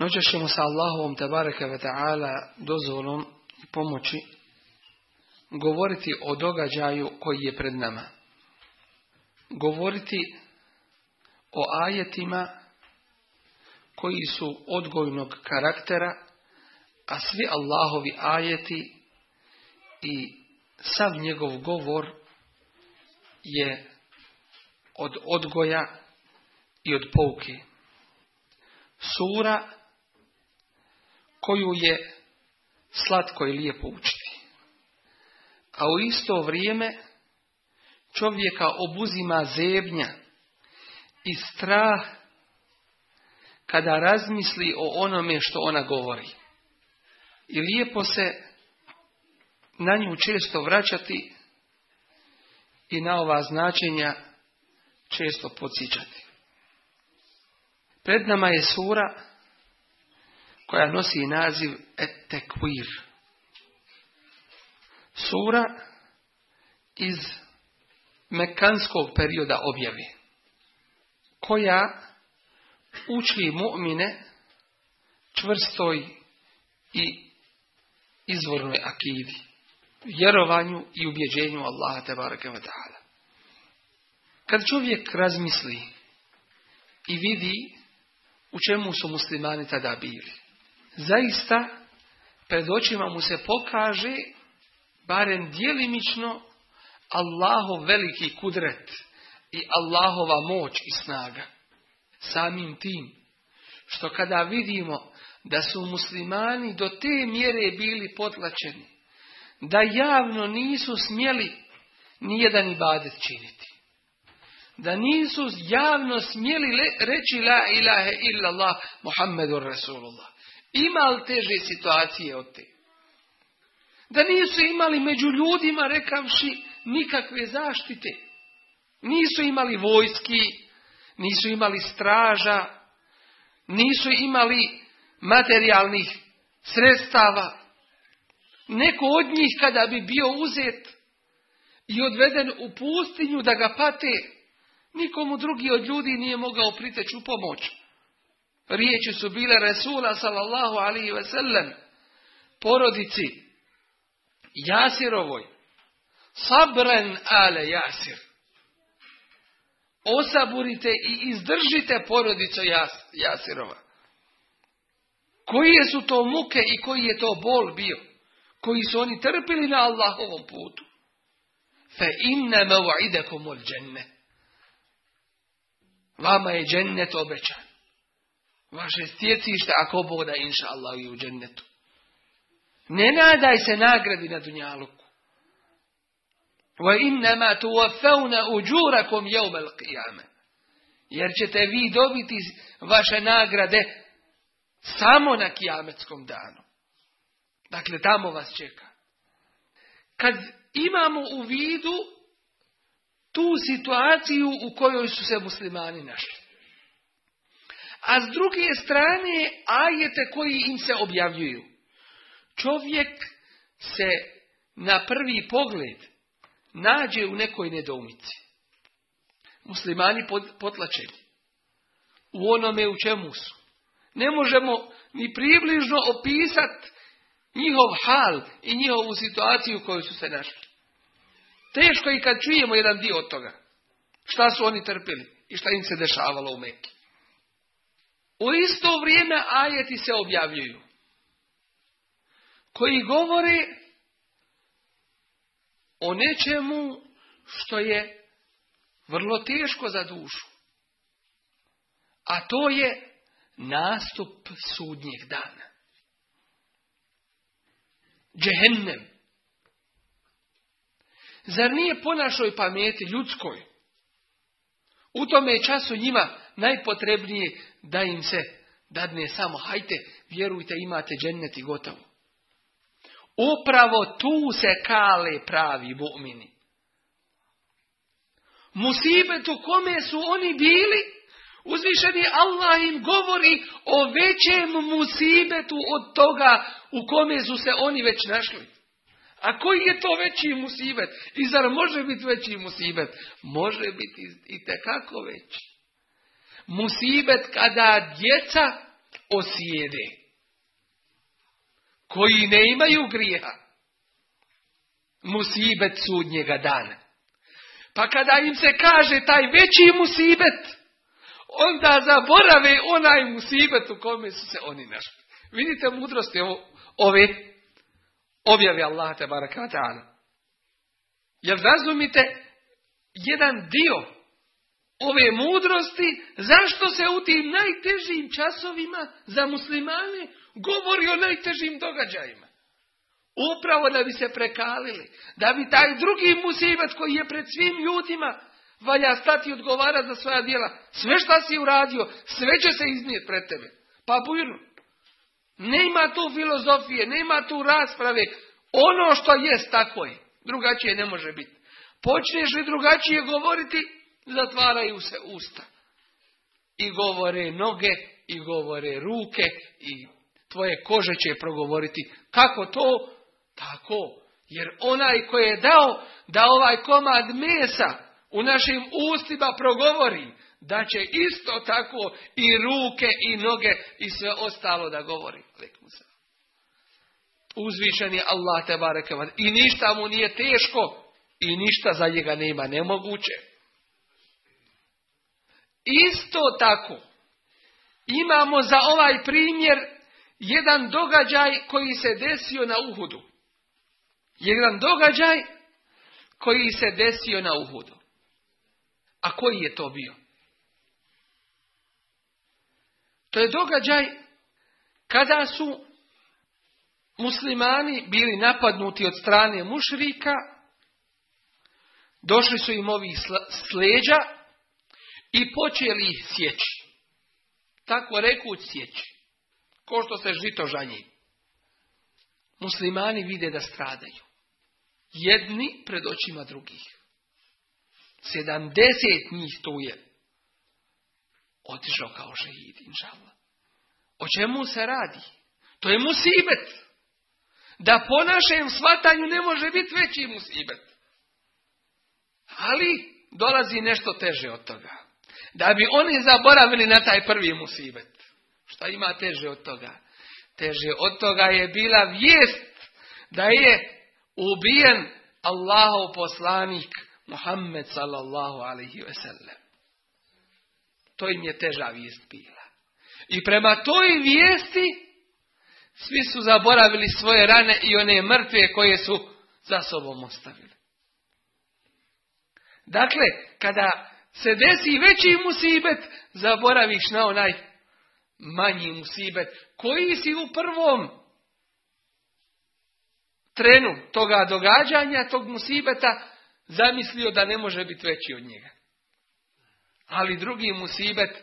Noćas ćemo sa Allahovom tabareka ve ta'ala dozvolom i pomoći govoriti o događaju koji je pred nama. Govoriti o ajetima koji su odgojnog karaktera, a svi Allahovi ajeti i sav njegov govor je od odgoja i od pouke. Sura koju je slatko i lijepo učiti. A u isto vrijeme čovjeka obuzima zebnja i strah kada razmisli o onome što ona govori. I lijepo se na nju često vraćati i na ova značenja često podsjećati. Pred nama je sura koja nosi naziv et Sura iz mekanskog perioda objave, koja uči mu'mine čvrstoj i izvornoj akidi, vjerovanju i ubjeđenju Allaha tebareke ve ta'ala. Kad čovjek razmisli i vidi u čemu su muslimani tada bili, zaista pred očima mu se pokaže barem dijelimično, Allahov veliki kudret i Allahova moć i snaga. Samim tim što kada vidimo da su muslimani do te mjere bili potlačeni, da javno nisu smjeli ni jedan ibadet činiti. Da nisu javno smjeli reći la ilahe illallah Muhammedur Rasulullah. Ima li teže situacije od te? Da nisu imali među ljudima, rekavši, nikakve zaštite. Nisu imali vojski, nisu imali straža, nisu imali materijalnih sredstava. Neko od njih kada bi bio uzet i odveden u pustinju da ga pate, nikomu drugi od ljudi nije mogao priteći u pomoć riječi su bile Resula sallallahu alihi wasallam porodici Jasirovoj sabren ale Jasir osaburite i izdržite porodicu Jas, Jasirova koje su to muke i koji je to bol bio koji su oni trpili na Allahovom putu fe inne mevaidekum od vama je džennet obećan vaše stjecište, ako Bog da inša Allah i u džennetu. Ne nadaj se nagradi na dunjaluku. Wa innama tuwaffawna ujurakum yawm al-qiyamah. Jer ćete vi dobiti vaše nagrade samo na kijametskom danu. Dakle, tamo vas čeka. Kad imamo u vidu tu situaciju u kojoj su se muslimani našli a s druge strane ajete koji im se objavljuju. Čovjek se na prvi pogled nađe u nekoj nedoumici. Muslimani potlačeni u onome u čemu su. Ne možemo ni približno opisati njihov hal i njihovu situaciju u kojoj su se našli. Teško i kad čujemo jedan dio od toga. Šta su oni trpili i šta im se dešavalo u Mekiji. U isto vrijeme ajeti se objavljuju. Koji govori o nečemu što je vrlo teško za dušu. A to je nastup sudnjeg dana. Džehennem. Zar nije po našoj pameti ljudskoj? U tome času njima najpotrebnije da im se dadne samo hajte, vjerujte imate džennet i gotovo. Upravo tu se kale pravi bomini. Musibet u kome su oni bili, uzvišeni Allah im govori o većem musibetu od toga u kome su se oni već našli. A koji je to veći musibet? I zar može biti veći musibet? Može biti i tekako veći musibet kada djeca osjede, koji ne imaju grijeha, musibet sudnjega dana. Pa kada im se kaže taj veći musibet, onda zaborave onaj musibet u kome su se oni našli. Vidite mudrosti ove objave Allaha te Jer razumite jedan dio ove mudrosti, zašto se u tim najtežim časovima za muslimane govori o najtežim događajima. Upravo da bi se prekalili, da bi taj drugi musivac koji je pred svim ljudima valja stati i odgovara za svoja djela. Sve šta si uradio, sve će se iznijeti pred tebe. Pa bujno. Nema tu filozofije, nema tu rasprave. Ono što jest tako je. Drugačije ne može biti. Počneš li drugačije govoriti, zatvaraju se usta. I govore noge, i govore ruke, i tvoje kože će progovoriti. Kako to? Tako. Jer onaj koji je dao da ovaj komad mesa u našim ustima progovori, da će isto tako i ruke i noge i sve ostalo da govori. Uzvišen je Allah te i ništa mu nije teško i ništa za njega nema nemoguće. Isto tako, imamo za ovaj primjer jedan događaj koji se desio na Uhudu. Jedan događaj koji se desio na Uhudu. A koji je to bio? To je događaj kada su muslimani bili napadnuti od strane mušrika, došli su im ovih sleđa i počeli ih sjeći. Tako reku sjeći. Ko što se žito žanji. Muslimani vide da stradaju. Jedni pred očima drugih. Sedamdeset njih tu je. Otišao kao šehid, inšallah. O čemu se radi? To je musibet. Da po našem shvatanju ne može biti veći musibet. Ali dolazi nešto teže od toga. Da bi oni zaboravili na taj prvi musibet. Šta ima teže od toga? Teže od toga je bila vijest da je ubijen Allahov poslanik Muhammed sallallahu alaihi sellem. To im je teža vijest bila. I prema toj vijesti svi su zaboravili svoje rane i one mrtve koje su za sobom ostavili. Dakle, kada se desi veći musibet, zaboraviš na onaj manji musibet. Koji si u prvom trenu toga događanja, tog musibeta, zamislio da ne može biti veći od njega. Ali drugi musibet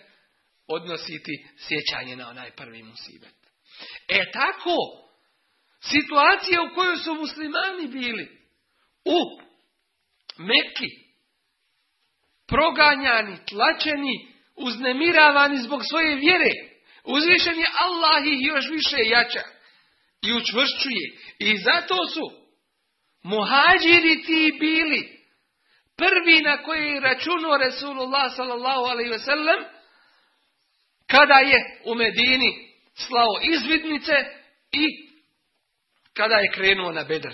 odnositi sjećanje na onaj prvi musibet. E tako, situacija u kojoj su muslimani bili u Mekki, proganjani, tlačeni, uznemiravani zbog svoje vjere. Uzvišen je Allah ih još više jača i učvršćuje. I zato su muhađiri ti bili prvi na koji je računao Resulullah sallallahu alaihi ve sellem kada je u Medini slao izvidnice i kada je krenuo na Bedar.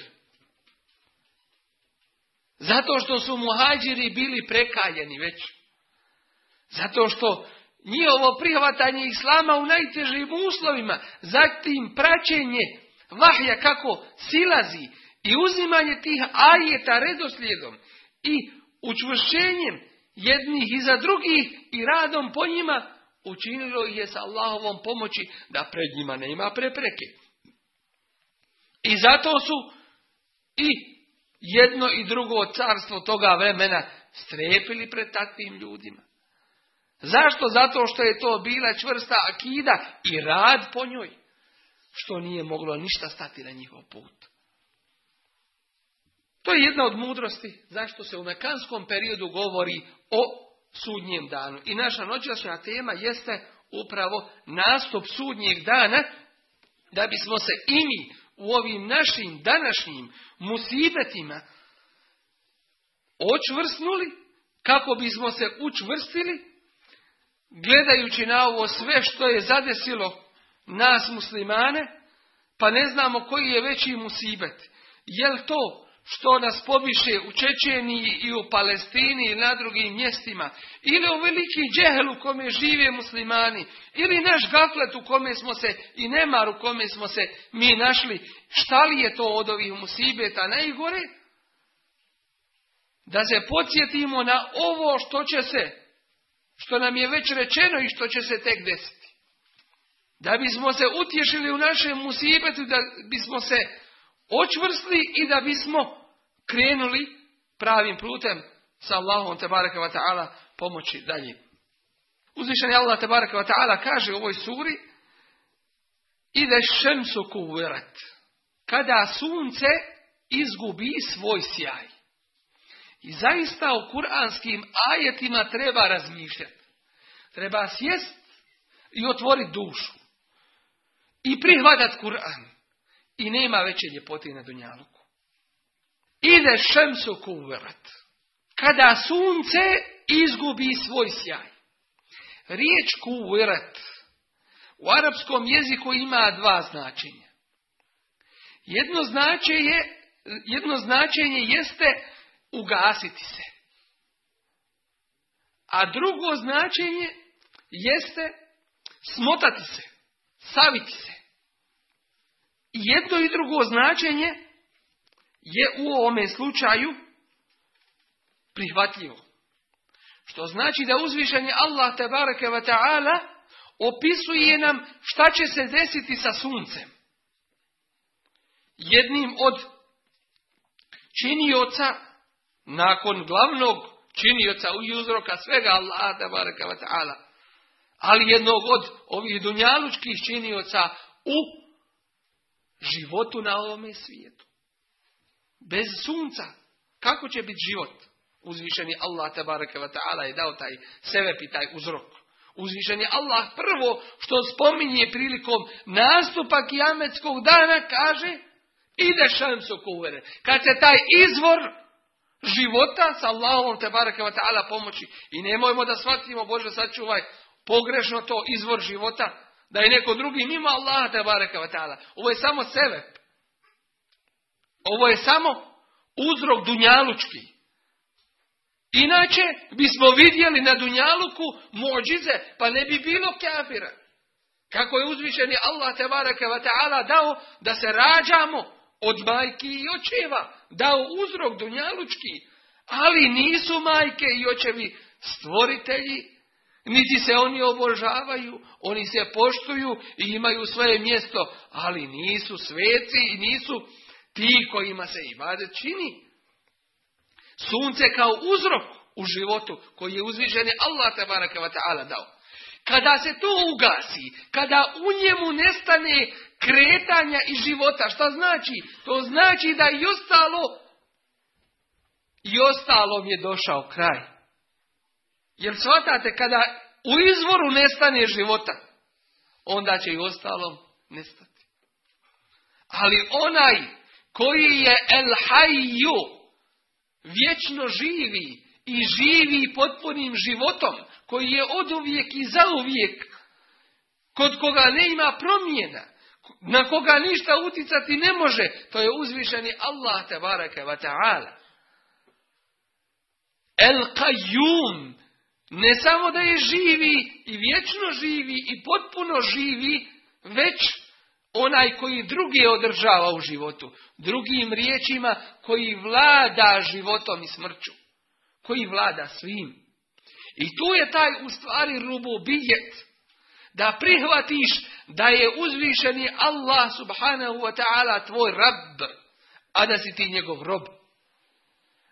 Zato što su muhađiri bili prekaljeni već. Zato što ovo prihvatanje islama u najtežim uslovima, zatim praćenje vahja kako silazi i uzimanje tih ajeta redoslijedom i učvršenjem jednih iza drugih i radom po njima učinilo je sa Allahovom pomoći da pred njima nema prepreke. I zato su i jedno i drugo carstvo toga vremena strepili pred takvim ljudima. Zašto? Zato što je to bila čvrsta akida i rad po njoj, što nije moglo ništa stati na njihov put. To je jedna od mudrosti zašto se u mekanskom periodu govori o sudnjem danu. I naša noćašnja tema jeste upravo nastup sudnjeg dana da bismo se i mi u ovim našim današnjim musibetima očvrsnuli kako bismo se učvrstili gledajući na ovo sve što je zadesilo nas muslimane pa ne znamo koji je veći musibet. Jel to što nas pobiše u Čečeniji i u Palestini i na drugim mjestima, ili u veliki džehel u kome žive muslimani, ili naš gaflet u kome smo se i nemar u kome smo se mi našli, šta li je to od ovih musibeta najgore? Da se podsjetimo na ovo što će se, što nam je već rečeno i što će se tek desiti. Da bismo se utješili u našem musibetu, da bismo se očvrstli i da bismo krenuli pravim putem sa Allahom te baraka ta'ala pomoći dalje. je Allah te baraka ta'ala kaže u ovoj suri Ide šemsu kuvirat. Kada sunce izgubi svoj sjaj. I zaista u kuranskim ajetima treba razmišljati. Treba sjest i otvoriti dušu. I prihvatati Kur'an. I nema veće ljepote na Dunjaluku. Ide šemsu kuverat, Kada sunce izgubi svoj sjaj. Riječ kuverat u arapskom jeziku ima dva značenja. Jedno značenje, jedno značenje jeste ugasiti se. A drugo značenje jeste smotati se, saviti se jedno i drugo značenje je u ovome slučaju prihvatljivo. Što znači da uzvišenje Allah tabaraka wa ta'ala opisuje nam šta će se desiti sa suncem. Jednim od činioca nakon glavnog činioca i uzroka svega Allah tabaraka wa ta'ala ali jednog od ovih dunjalučkih činioca u životu na ovome svijetu. Bez sunca, kako će biti život? Uzvišeni Allah tabaraka wa ta'ala je dao taj sebep i taj uzrok. Uzvišen je Allah prvo što spominje prilikom nastupa kijametskog dana kaže ide šansu kuvere. Kad se taj izvor života sa Allahom te baraka ta'ala pomoći. I nemojmo da shvatimo, Bože sačuvaj, pogrešno to izvor života da je neko drugi mimo Allaha te bareka ta'ala. Ovo je samo sebe. Ovo je samo uzrok dunjalučki. Inače bismo vidjeli na dunjaluku mođize, pa ne bi bilo kafira. Kako je uzvišeni Allah te bareka ta'ala dao da se rađamo od majki i očeva. Dao uzrok dunjalučki. Ali nisu majke i očevi stvoritelji niti se oni obožavaju, oni se poštuju i imaju svoje mjesto, ali nisu sveci i nisu ti kojima se ibadet čini. Sunce kao uzrok u životu koji je uzvižen je Allah tabaraka wa ta'ala dao. Kada se to ugasi, kada u njemu nestane kretanja i života, šta znači? To znači da i ostalo, i ostalom je došao kraj. Jer shvatate, kada u izvoru nestane života, onda će i ostalom nestati. Ali onaj koji je el hajju, vječno živi i živi potpunim životom, koji je od uvijek i uvijek, kod koga ne ima promjena, na koga ništa uticati ne može, to je uzvišeni Allah tabaraka wa ta'ala. El qayyum ne samo da je živi i vječno živi i potpuno živi, već onaj koji drugi održava u životu. Drugim riječima koji vlada životom i smrću. Koji vlada svim. I tu je taj u stvari rububijet. Da prihvatiš da je uzvišeni Allah subhanahu wa ta'ala tvoj rab, a da si ti njegov rob.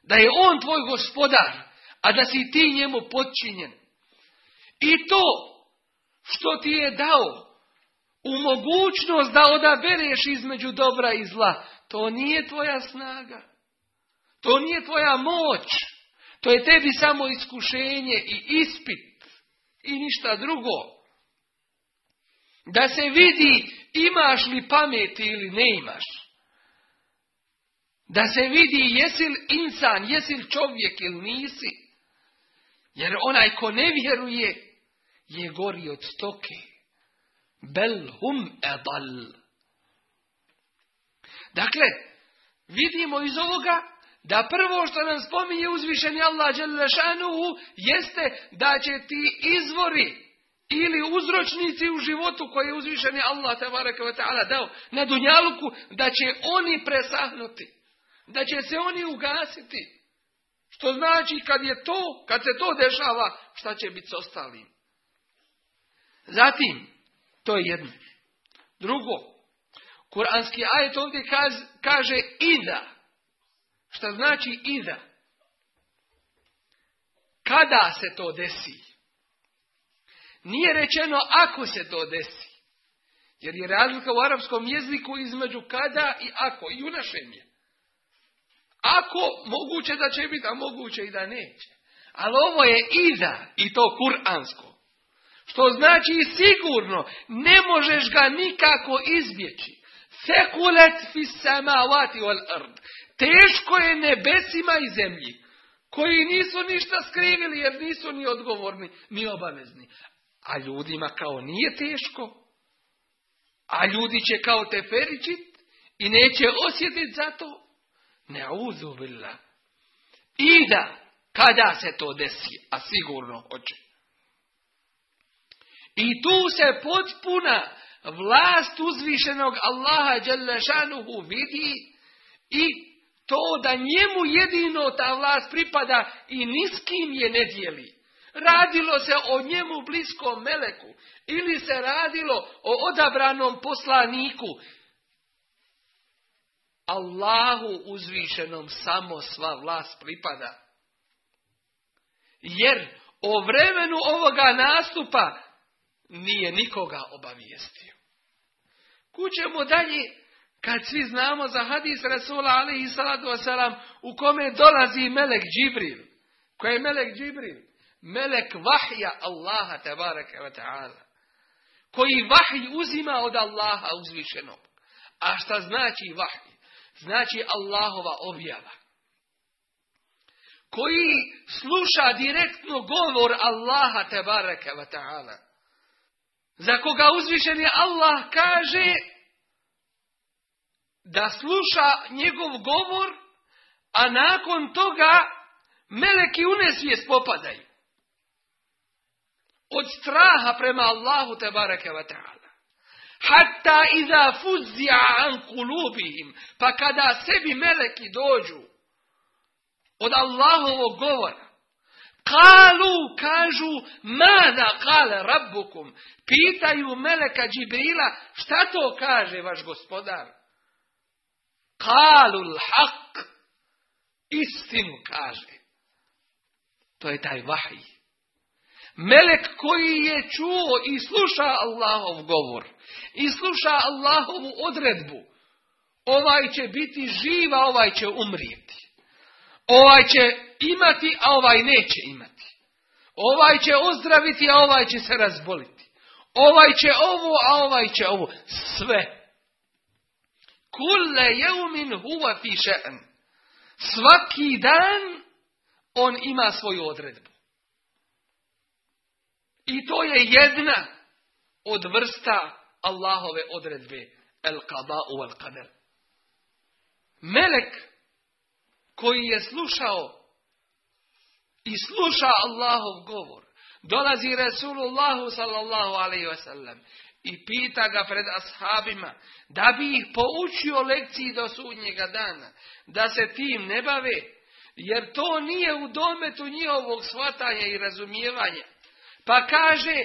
Da je on tvoj gospodar a da si ti njemu podčinjen. I to što ti je dao u mogućnost da odabereš između dobra i zla, to nije tvoja snaga. To nije tvoja moć. To je tebi samo iskušenje i ispit i ništa drugo. Da se vidi imaš li pameti ili ne imaš. Da se vidi jesi li insan, jesi li čovjek ili nisi. Jer onaj ko ne vjeruje je gori od stoke. Bel hum edal. Dakle, vidimo iz ovoga da prvo što nam spominje uzvišeni Allah Đelešanuhu jeste da će ti izvori ili uzročnici u životu koje je uzvišeni Allah ta'ala dao na dunjaluku, da će oni presahnuti, da će se oni ugasiti. Što znači kad je to, kad se to dešava, šta će biti s ostalim? Zatim, to je jedno. Drugo, kuranski ajet ovdje kaže ida. Šta znači ida? Kada se to desi? Nije rečeno ako se to desi. Jer je razlika u arapskom jeziku između kada i ako. I u našem je. Ako moguće da će biti, a moguće i da neće. Ali ovo je iza i to kuransko. Što znači sigurno, ne možeš ga nikako izbjeći. Sekulet fi samavati wal ard. Teško je nebesima i zemlji, koji nisu ništa skrivili jer nisu ni odgovorni, ni obavezni. A ljudima kao nije teško, a ljudi će kao teferičit i neće osjetiti to ne I da, kada se to desi, a sigurno hoće. I tu se potpuna vlast uzvišenog Allaha Đelešanuhu vidi i to da njemu jedino ta vlast pripada i niskim je ne dijeli. Radilo se o njemu bliskom meleku ili se radilo o odabranom poslaniku Allahu uzvišenom samo sva vlast pripada. Jer o vremenu ovoga nastupa nije nikoga obavijestio. Kućemo dalje kad svi znamo za hadis Rasula i salatu wasalam u kome dolazi Melek Džibril. Koji je Melek Džibril? Melek vahja Allaha tabaraka wa ta'ala. Koji vahj uzima od Allaha uzvišenog. A šta znači vahj? Znači Allahova objava. Koji sluša direktno govor Allaha tebareke wa ta'ala. Za koga je Allah kaže da sluša njegov govor, a nakon toga meleki u popadaju. Od straha prema Allahu tebareke wa ta'ala. Hatta iza fuzija an kulubihim. Pa kada sebi meleki dođu od Allahovog govora, kalu, kažu, mada kale rabbukum. Pitaju meleka Džibrila, šta to kaže vaš gospodar? Kalu lhak Istinu kaže. To je taj vahij. Melek koji je čuo i sluša Allahov govor i sluša Allahovu odredbu. Ovaj će biti živa, ovaj će umrijeti. Ovaj će imati, a ovaj neće imati. Ovaj će ozdraviti, a ovaj će se razboliti. Ovaj će ovo, a ovaj će ovo. Sve. Kulle jeumin huwa fi Svaki dan on ima svoju odredbu. I to je jedna od vrsta Allahove odredbe. El u al qadar. Melek koji je slušao i sluša Allahov govor. Dolazi Resulullahu sallallahu alaihi wasallam i pita ga pred ashabima da bi ih poučio lekciji do sudnjega dana. Da se tim ne bave jer to nije u dometu njihovog shvatanja i razumijevanja. Pa kaže,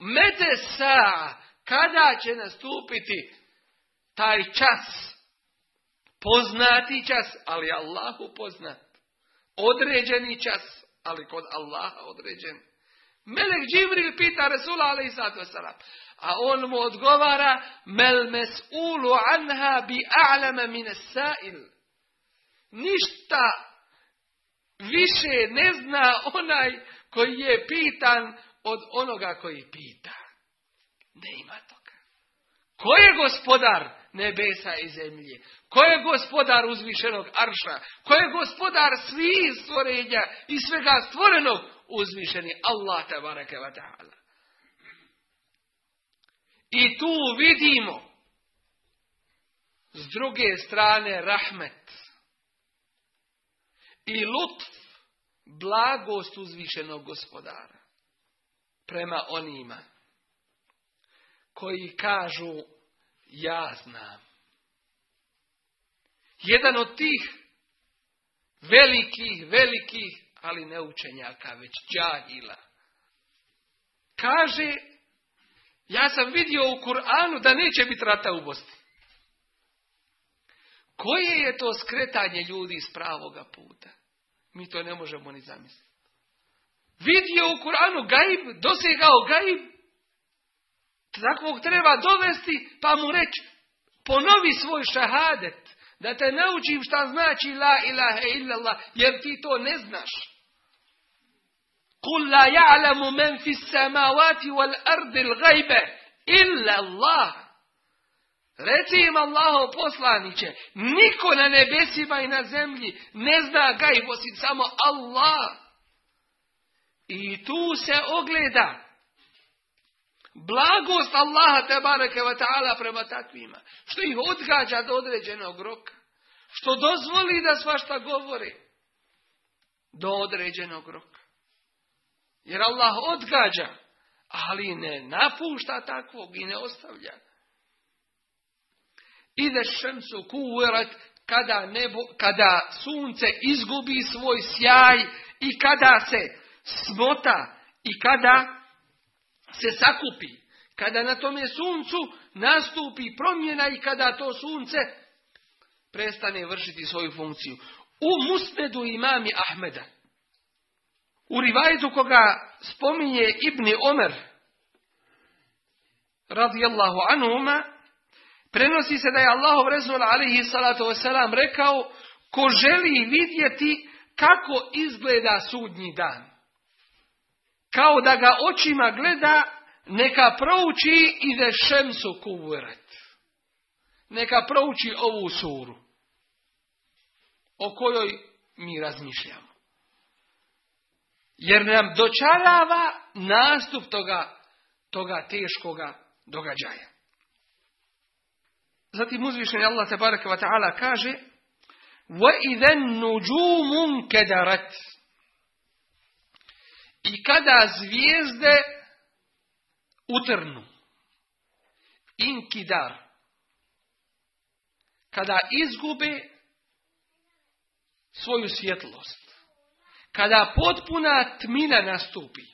mete sa, kada će nastupiti taj čas? Poznati čas, ali Allahu poznat. Određeni čas, ali kod Allaha određen. Melek Džibril pita Resula ali wasalam, a on mu odgovara mel mes'ulu anha bi a'lama min sail Ništa više ne zna onaj koji je pitan od onoga koji pita. Ne ima toga. Ko je gospodar nebesa i zemlje? Ko je gospodar uzvišenog arša? Ko je gospodar svih stvorenja i svega stvorenog uzvišeni Allah baraka wa ta'ala? I tu vidimo s druge strane rahmet i lutf blagost uzvišenog gospodara prema onima koji kažu ja znam. Jedan od tih velikih, velikih, ali ne učenjaka, već džahila. Kaže, ja sam vidio u Kur'anu da neće biti rata u Bosni. Koje je to skretanje ljudi iz pravoga puta? Mi to ne možemo ni zamisliti. Vidio u Kuranu gaib, dosegao gaib, takvog treba dovesti pa mu reći ponovi svoj šahadet, da te naučim šta znači la ilaha illallah, jer ti to ne znaš. Kulla ja'lamu men fis samawati wal ardil الغيب illallah. Reci im Allaho poslaniće, niko na nebesima i na zemlji ne zna gajb osim samo Allah. I tu se ogleda blagost Allaha te bareke taala prema takvima, što ih odgađa do određenog roka, što dozvoli da svašta govori do određenog roka. Jer Allah odgađa, ali ne napušta takvog i ne ostavlja. Ide šemsu kuvirat kada, nebo, kada sunce izgubi svoj sjaj i kada se smota i kada se sakupi. Kada na tome suncu nastupi promjena i kada to sunce prestane vršiti svoju funkciju. U musnedu imami Ahmeda. U rivajdu koga spominje Ibni Omer radijallahu anuma Prenosi se da je Allahov Resul alaihi salatu wasalam rekao ko želi vidjeti kako izgleda sudnji dan. Kao da ga očima gleda, neka prouči i de šemsu Neka prouči ovu suru o kojoj mi razmišljamo. Jer nam dočarava nastup toga, toga teškoga događaja. Zatim uzvišenje Allah te bareke taala kaže: "Wa I kada zvijezde utrnu. kidar, Kada izgube svoju svjetlost. Kada potpuna tmina nastupi.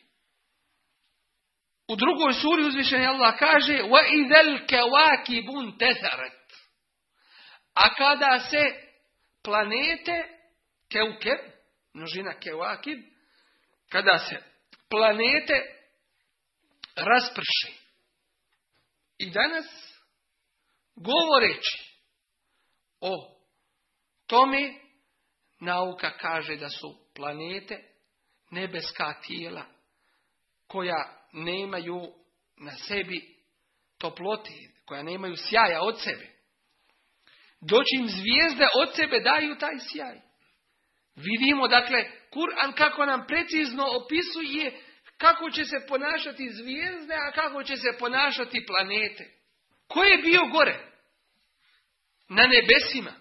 U drugoj suri uzvišeni Allah kaže kevaki تَثَرَتْ A kada se planete keuke množina kevakib, kada se planete rasprši. I danas, govoreći o tome, nauka kaže da su planete nebeska tijela koja nemaju na sebi toploti, koja nemaju sjaja od sebe. im zvijezde od sebe daju taj sjaj. Vidimo, dakle, Kur'an kako nam precizno opisuje kako će se ponašati zvijezde, a kako će se ponašati planete. Ko je bio gore? Na nebesima.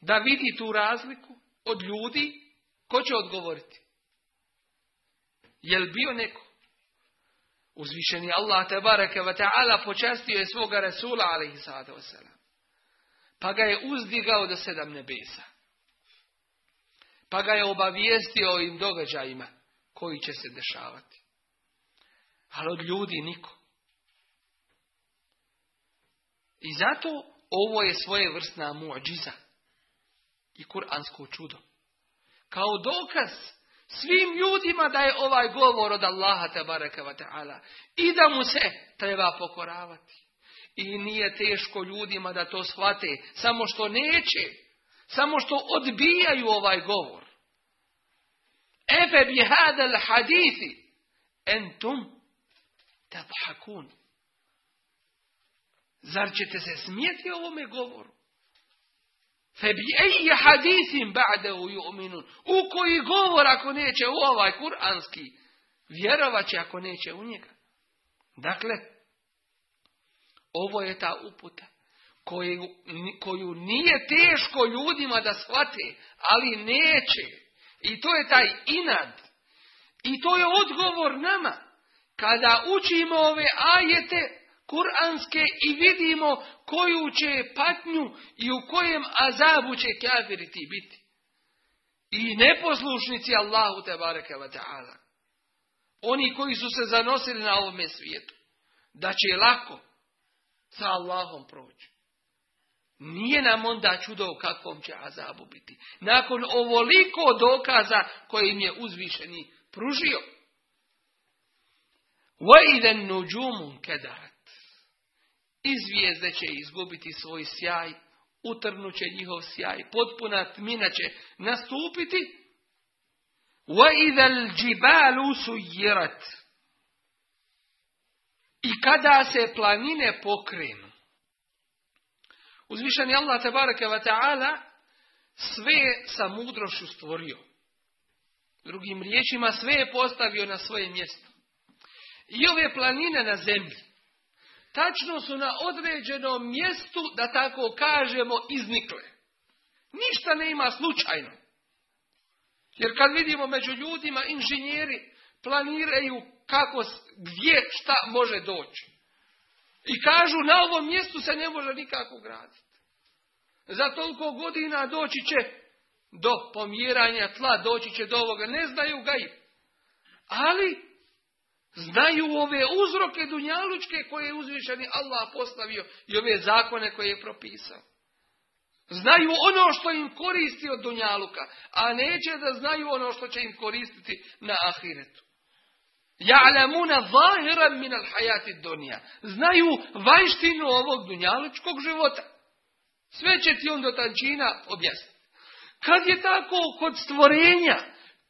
Da vidi tu razliku od ljudi, ko će odgovoriti? Jel bio neko Uzvišeni Allah te bareke ve ta'ala počastio je svoga Resula Pa ga je uzdigao do sedam nebesa. Pa ga je obavijestio o ovim događajima koji će se dešavati. Ali od ljudi niko. I zato ovo je svojevrsna muđiza i kuransko čudo. Kao dokaz svim ljudima da je ovaj govor od Allaha tabaraka wa ta'ala i da mu se treba pokoravati. I nije teško ljudima da to shvate, samo što neće, samo što odbijaju ovaj govor. Efe bi hadal hadithi entum tabhakun. Zar ćete se smijeti ovome govoru? Febi hadisim u yu'minun. U koji govor ako neće u ovaj kuranski, vjerovat će ako neće u njega. Dakle, ovo je ta uputa koju, koju nije teško ljudima da shvate, ali neće. I to je taj inad. I to je odgovor nama. Kada učimo ove ajete, kuranske i vidimo koju će patnju i u kojem azabu će kafiri biti. I neposlušnici Allahu te bareke taala. Oni koji su se zanosili na ovome svijetu da će lako sa Allahom proći. Nije nam onda čudo u kakvom će azabu biti. Nakon ovoliko dokaza koje im je uzvišeni pružio. iden النُّجُومُ كَدَرَتْ i zvijezde će izgubiti svoj sjaj, utrnuće njihov sjaj, potpuna tmina će nastupiti. وَإِذَا الْجِبَالُ I kada se planine pokrenu. Uzvišan je Allah tabaraka wa ta'ala sve je sa mudrošću stvorio. Drugim riječima sve je postavio na svoje mjesto. I ove planine na zemlji tačno su na određenom mjestu, da tako kažemo, iznikle. Ništa ne ima slučajno. Jer kad vidimo među ljudima, inženjeri planiraju kako, gdje, šta može doći. I kažu na ovom mjestu se ne može nikako graditi. Za toliko godina doći će do pomjeranja tla, doći će do ovoga. Ne znaju ga i. Ali Znaju ove uzroke dunjalučke koje je uzvišeni Allah postavio i ove zakone koje je propisao. Znaju ono što im koristi od dunjaluka, a neće da znaju ono što će im koristiti na ahiretu. Ja'lamuna zahiran min al-hayati Znaju vanštinu ovog dunjalučkog života. Sve će ti on do tančina objasniti. Kad je tako kod stvorenja,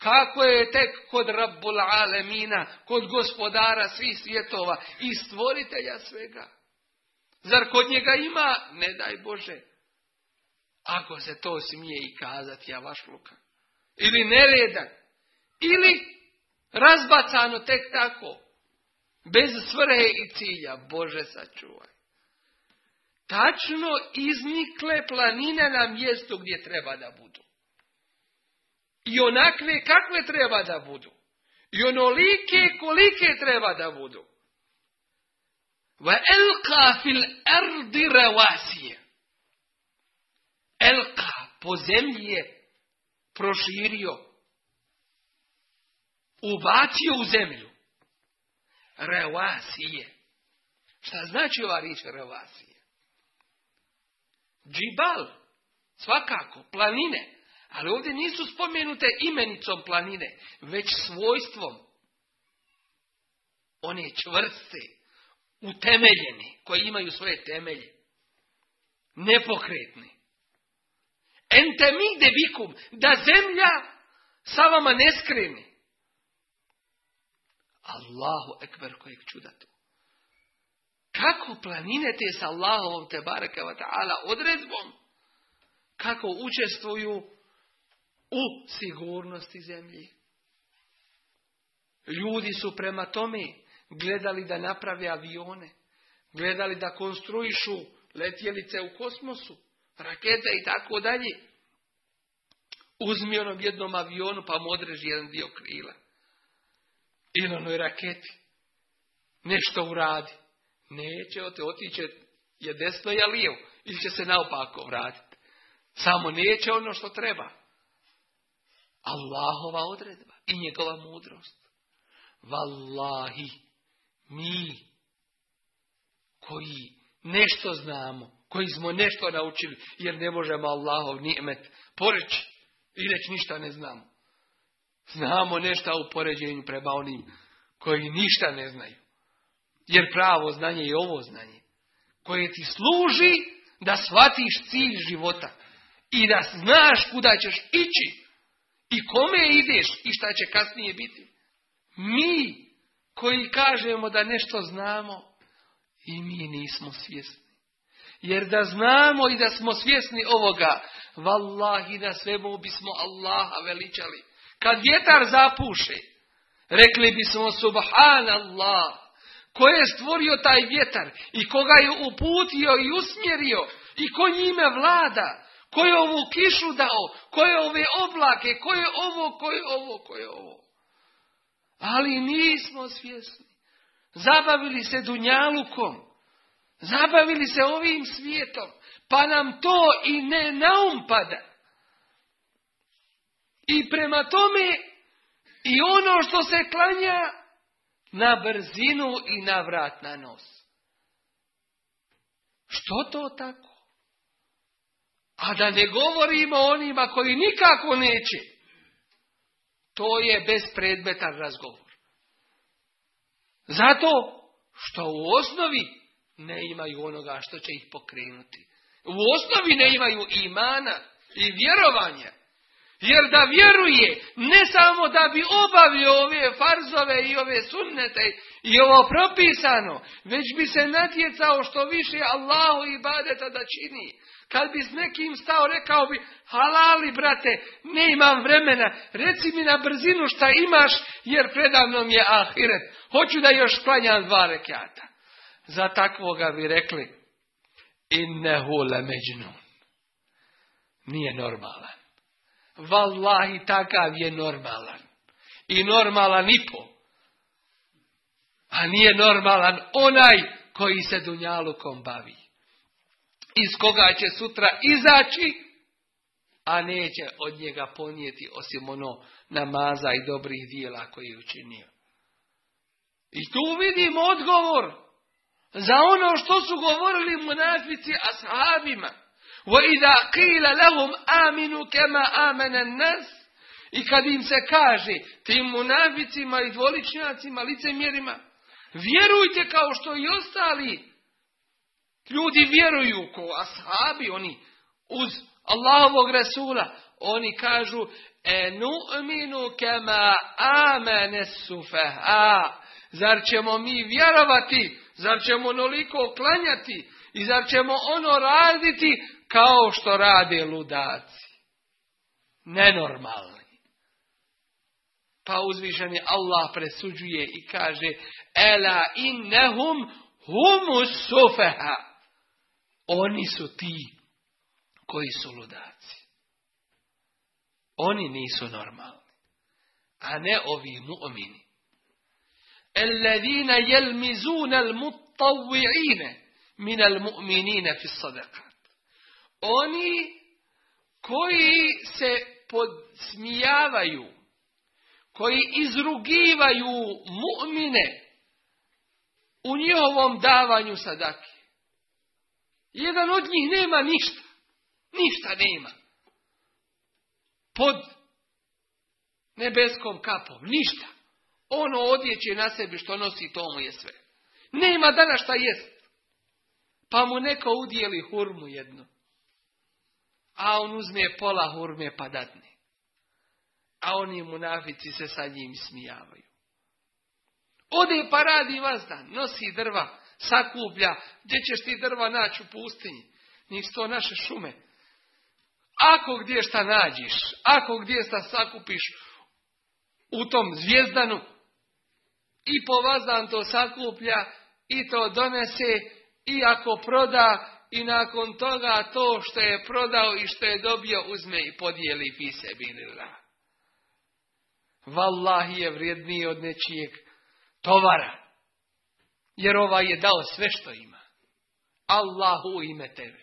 kako je tek kod Rabbul Alemina, kod gospodara svih svjetova i stvoritelja svega? Zar kod njega ima, ne daj Bože, ako se to smije i kazati, ja vaš luka. Ili neredan. Ili razbacano tek tako. Bez svrhe i cilja. Bože sačuvaj. Tačno iznikle planine na mjestu gdje treba da budu i onakve kakve treba da budu. I onolike kolike treba da budu. Va elka fil erdi revasije. Elka po zemlji je proširio. Ubacio u zemlju. Revasije. Šta znači ova riječ revasije? Džibal. Svakako. Planine ali ovdje nisu spomenute imenicom planine, već svojstvom. One čvrste, utemeljeni, koji imaju svoje temelje. Nepokretni. Ente mi bikum, da zemlja sa vama ne skreni. Allahu ekber kojeg čuda tu. Kako planinete sa Allahovom te barakeva ta'ala odredbom, kako učestvuju u sigurnosti zemlji. Ljudi su prema tome gledali da naprave avione, gledali da konstruišu letjelice u kosmosu, rakete i tako dalje. Uzmi onom jednom avionu pa mu odreži jedan dio krila. na onoj raketi. Nešto uradi. Neće ote, otiće je desno, je lijevo. Ili će se naopako vratiti. Samo neće ono što treba. Allahova odredba i njegova mudrost. Wallahi, mi koji nešto znamo, koji smo nešto naučili, jer ne možemo Allahov nimet poreći i reći ništa ne znamo. Znamo nešto u poređenju prema onim koji ništa ne znaju. Jer pravo znanje je ovo znanje, koje ti služi da shvatiš cilj života i da znaš kuda ćeš ići i kome ideš i šta će kasnije biti. Mi koji kažemo da nešto znamo i mi nismo svjesni. Jer da znamo i da smo svjesni ovoga, vallahi na svemu bismo Allaha veličali. Kad vjetar zapuše, rekli bismo subhanallah, ko je stvorio taj vjetar i koga je uputio i usmjerio i ko njime vlada Ko je ovu kišu dao? Ko je ove oblake? Ko je ovo? Ko je ovo? Ko je ovo? Ali nismo svjesni. Zabavili se dunjalukom. Zabavili se ovim svijetom. Pa nam to i ne naumpada. I prema tome i ono što se klanja na brzinu i na vrat na nos. Što to tako? A da ne govorimo onima koji nikako neće. To je bespredmetan razgovor. Zato što u osnovi ne imaju onoga što će ih pokrenuti. U osnovi ne imaju imana i vjerovanja jer da vjeruje, ne samo da bi obavio ove farzove i ove sunnete i ovo propisano, već bi se natjecao što više Allahu i badeta da čini. Kad bi s nekim stao, rekao bi, halali brate, ne imam vremena, reci mi na brzinu šta imaš, jer predavnom je ahiret. Hoću da još sklanjam dva rekata. Za takvoga bi rekli, innehu hule Nije normalan vallahi takav je normalan. I normalan i po. A nije normalan onaj koji se dunjalukom bavi. Iz koga će sutra izaći, a neće od njega ponijeti osim ono namaza i dobrih dijela koji je učinio. I tu vidim odgovor za ono što su govorili s ashabima. وَإِذَا قِيلَ لَهُمْ آمِنُوا كَمَا آمَنَ النَّاسِ I kad im se kaže tim munavicima i dvoličnjacima, licemjerima, vjerujte kao što i ostali ljudi vjeruju ko ashabi, oni uz Allahovog Resula, oni kažu enu'minu kema amene sufeha. Zar ćemo mi vjerovati? Zar ćemo onoliko oklanjati i zar ćemo ono raditi kao što rade ludaci? Nenormalni. Pa uzvišeni Allah presuđuje i kaže Ela innehum humus sufeha. Oni su ti koji su ludaci. Oni nisu normalni. A ne ovi mu'mini. jel jelmizuna al-muttawi'ine minal fi Oni koji se podsmijavaju, koji izrugivaju mu'mine u njihovom davanju sadake. Jedan od njih nema ništa. Ništa nema. Pod nebeskom kapom. Ništa. Ono odjeće na sebi što nosi, to je sve. Nema dana šta jest pa mu neko udijeli hurmu jednu. A on uzme pola hurme pa dadne. A oni munafici se sa njim smijavaju. Ode pa radi vazdan, nosi drva, sakuplja, gdje ćeš ti drva naći u pustinji? Njih to naše šume. Ako gdje šta nađeš, ako gdje šta sakupiš u tom zvijezdanu, i po vazdan to sakuplja, i to donese, i ako proda i nakon toga to što je prodao i što je dobio uzme i podijeli sebi, lila. Wallahi je vrijedniji od nečijeg tovara. Jer ovaj je dao sve što ima. Allahu ime tebe.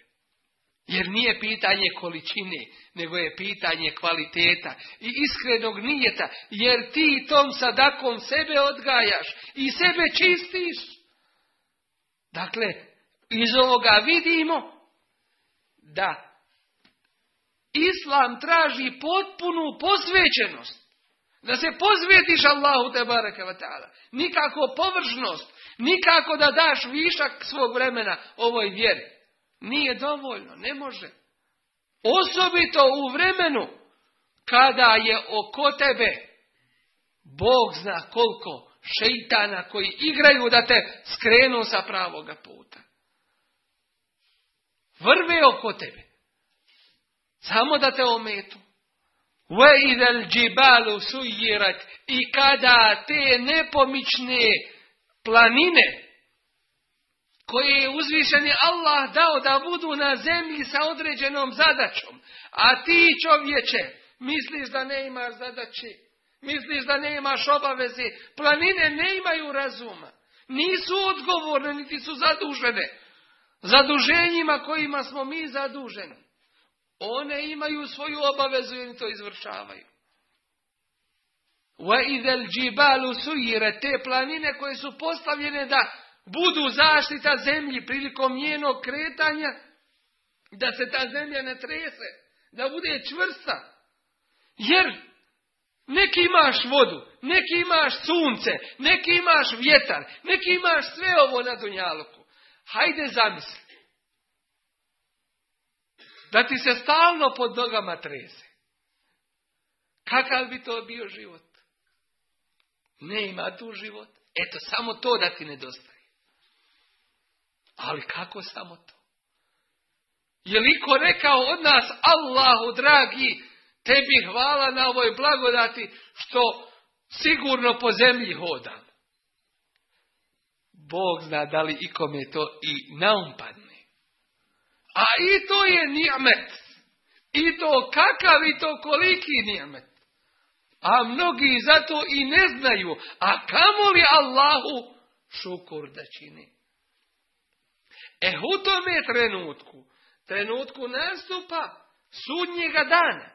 Jer nije pitanje količine, nego je pitanje kvaliteta i iskrenog nijeta, jer ti tom sadakom sebe odgajaš i sebe čistiš. Dakle, iz ovoga vidimo da Islam traži potpunu posvećenost. Da se pozvjetiš Allahu te barakeva ta'ala. Nikako površnost, nikako da daš višak svog vremena ovoj vjeri. Nije dovoljno, ne može. Osobito u vremenu kada je oko tebe Bog zna koliko šeitana koji igraju da te skrenu sa pravoga puta. Vrve oko tebe. Samo da te ometu. الْجِبَالُ سُيِّرَتْ I kada te nepomične planine koje je uzvišeni Allah dao da budu na zemlji sa određenom zadaćom. A ti čovječe, misliš da ne imaš zadaće, misliš da ne imaš obaveze. Planine ne imaju razuma. Nisu odgovorne, niti su zadužene zaduženjima kojima smo mi zaduženi. One imaju svoju obavezu i to izvršavaju. Te planine koje su postavljene da budu zaštita zemlji prilikom njenog kretanja, da se ta zemlja ne trese, da bude čvrsta. Jer neki imaš vodu, neki imaš sunce, neki imaš vjetar, neki imaš sve ovo na dunjaluku. Hajde zamisli. Da ti se stalno pod nogama trese. Kakav bi to bio život? Ne ima tu život. Eto, samo to da ti nedostaje. Ali kako samo to? Je li rekao od nas, Allahu dragi, tebi hvala na ovoj blagodati što sigurno po zemlji hodam. Bog zna da li ikome to i naumpadni. A i to je nijamet. I to kakav i to koliki nijamet. A mnogi zato i ne znaju. A kamoli Allahu šukur da čini. E u tome trenutku, trenutku nastupa sudnjega dana,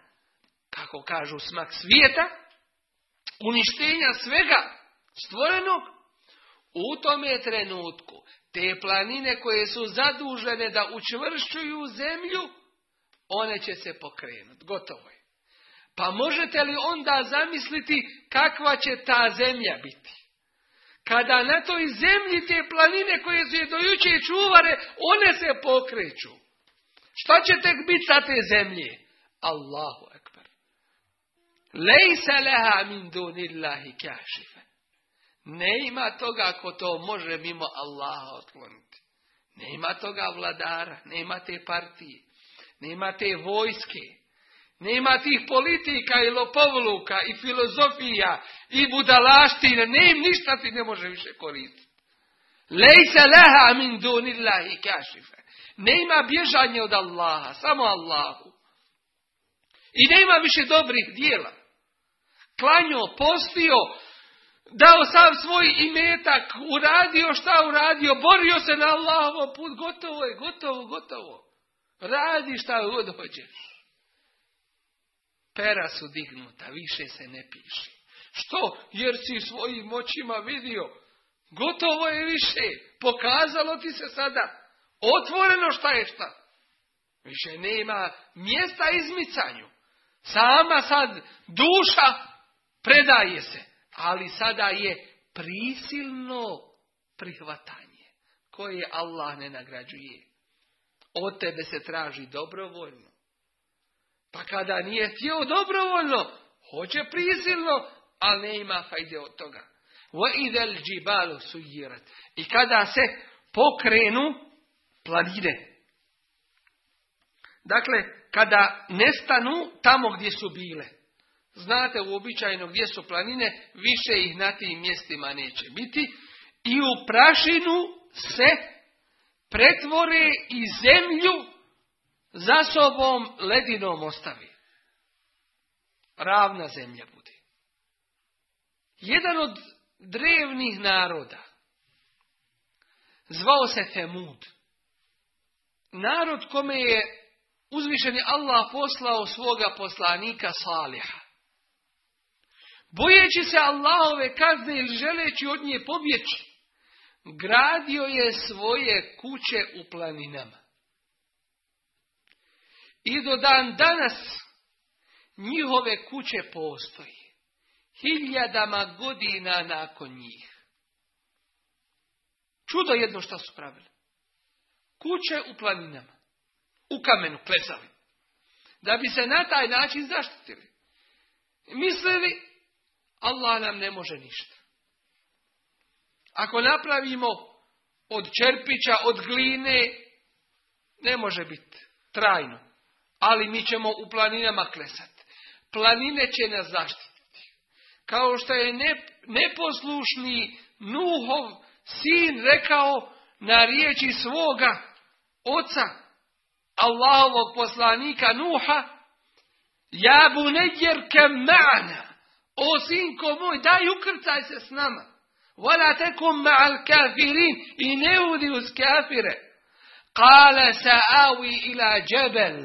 kako kažu smak svijeta, uništenja svega stvorenog, u tome trenutku te planine koje su zadužene da učvršćuju zemlju, one će se pokrenuti. Gotovo je. Pa možete li onda zamisliti kakva će ta zemlja biti? Kada na toj zemlji te planine koje su je čuvare, one se pokreću. Šta će tek biti sa te zemlje? Allahu akbar. Lejsa leha min dunillahi kašif. Ne ima toga ko to može mimo Allaha otkloniti. Ne ima toga vladara, ne ima te partije, ne ima te vojske, nema tih politika i lopovluka i filozofija i budalasti. ne im ništa ti ne može više koristiti. se leha min dunillahi kašife. Ne ima bježanje od Allaha, samo Allahu. I ne ima više dobrih dijela. Klanjo, postio, dao sam svoj imetak, uradio šta uradio, borio se na Allahovom put, gotovo je, gotovo, gotovo. Radi šta god hoće. Pera su dignuta, više se ne piše. Što? Jer si svojim očima vidio. Gotovo je više. Pokazalo ti se sada. Otvoreno šta je šta. Više nema mjesta izmicanju. Sama sad duša predaje se ali sada je prisilno prihvatanje koje Allah ne nagrađuje. Od tebe se traži dobrovoljno. Pa kada nije htio dobrovoljno, hoće prisilno, ali ne ima fajde od toga. I kada se pokrenu planine. Dakle, kada nestanu tamo gdje su bile. Znate uobičajeno gdje su planine, više ih na tim mjestima neće biti. I u prašinu se pretvore i zemlju za sobom ledinom ostavi. Ravna zemlja bude. Jedan od drevnih naroda zvao se Temud. Narod kome je uzvišeni Allah poslao svoga poslanika Saliha bojeći se Allahove kazne ili želeći od nje pobjeći, gradio je svoje kuće u planinama. I do dan danas njihove kuće postoji, hiljadama godina nakon njih. Čudo jedno što su pravili. Kuće u planinama, u kamenu klesali, da bi se na taj način zaštitili. Mislili Allah nam ne može ništa. Ako napravimo od čerpića, od gline, ne može biti trajno. Ali mi ćemo u planinama klesati. Planine će nas zaštititi. Kao što je neposlušni Nuhov sin rekao na riječi svoga oca, Allahovog poslanika Nuha, ja bunedjer mana. O sinko moj, daj ukrcaj se s nama. Vala tekum ma'al kafirin i ne udi uz kafire. Kale avi ila džebel.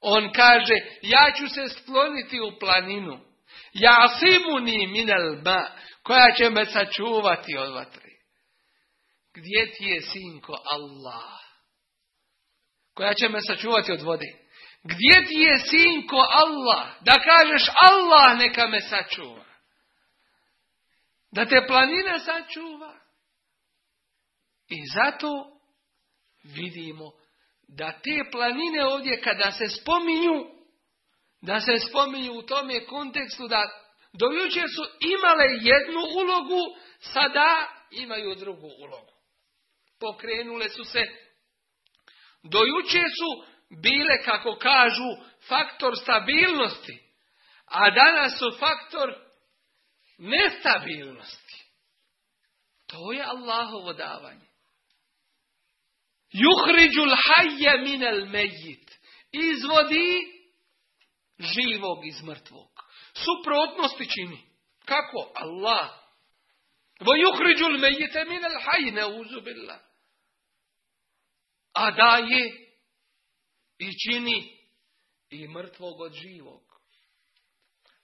On kaže, ja ću se skloniti u planinu. Ja simuni minel ma, koja će me sačuvati od vatri. Gdje ti je sinko Allah? Koja će me sačuvati od vodi? Gdje ti je sinko Allah? Da kažeš Allah neka me sačuva. Da te planina sačuva. I zato vidimo da te planine ovdje kada se spominju, da se spominju u tome kontekstu da jučer su imale jednu ulogu, sada imaju drugu ulogu. Pokrenule su se, dojučer su bile, kako kažu, faktor stabilnosti, a danas su faktor nestabilnosti. To je Allahovo davanje. Juhriđul hajja minel mejit. Izvodi živog iz mrtvog. Suprotnosti čini. Kako? Allah. Vo juhriđul mejite minel hajne uzubillah. A daje i čini i mrtvog od živog.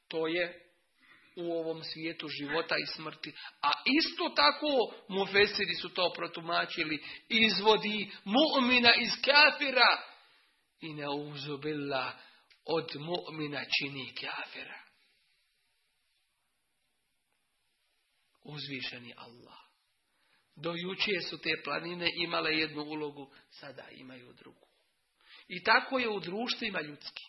To je u ovom svijetu života i smrti. A isto tako mufesiri su to protumačili. Izvodi mu'mina iz kafira i uzubila od mu'mina čini kafira. Uzvišeni Allah. Do jučer su te planine imale jednu ulogu, sada imaju drugu. I tako je u društvima ljudski.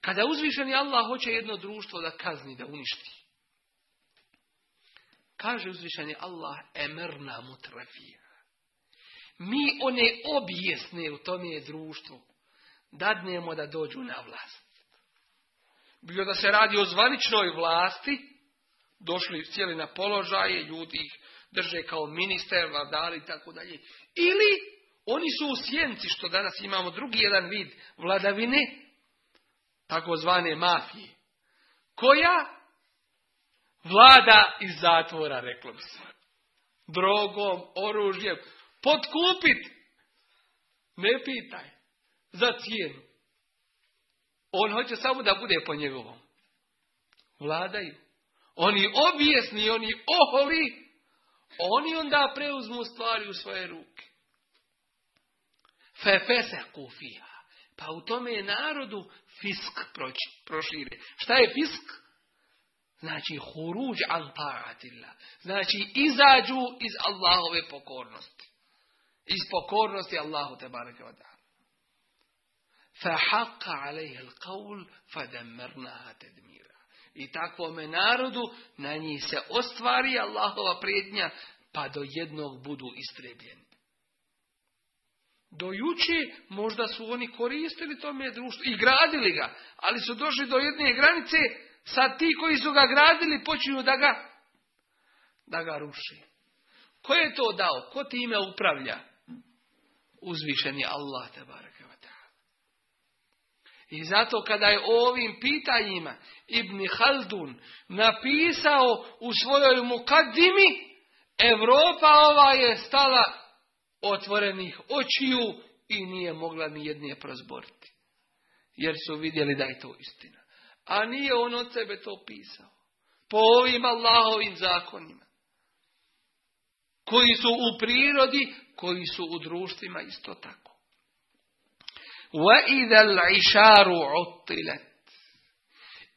Kada uzvišeni Allah hoće jedno društvo da kazni, da uništi. Kaže uzvišeni Allah, emrna mutrafija. Mi one objesne u tome je društvu dadnemo da dođu na vlast. Bilo da se radi o zvaničnoj vlasti, došli cijeli na položaje, ljudi ih drže kao minister, vladari i tako dalje. Ili oni su u sjenci, što danas imamo drugi jedan vid vladavine, takozvane mafije, koja vlada iz zatvora, reklo bi se. Drogom, oružjem, potkupit, ne pitaj, za cijenu. On hoće samo da bude po njegovom. Vladaju. Oni objesni, oni oholi, oni onda preuzmu stvari u svoje ruke. Fefeseku Pa u tome je narodu fisk prošire. Šta je fisk? Znači huruđ al ta'atillah. Znači izađu iz Allahove pokornosti. Iz pokornosti Allahu te bareke Fa haqqa i takvome narodu na njih se ostvari Allahova prednja, pa do jednog budu istrebljeni Dojuči možda su oni koristili tome društvu i gradili ga, ali su došli do jedne granice, sad ti koji su ga gradili počinju da ga, da ga ruši. Ko je to dao? Ko time upravlja? Uzvišen je Allah te I zato kada je o ovim pitanjima ibni Haldun napisao u svojoj mukadimi, Evropa ova je stala otvorenih očiju i nije mogla ni jednije prozboriti. Jer su vidjeli da je to istina. A nije on od sebe to pisao. Po ovim Allahovim zakonima. Koji su u prirodi, koji su u društvima isto tako. i الْعِشَارُ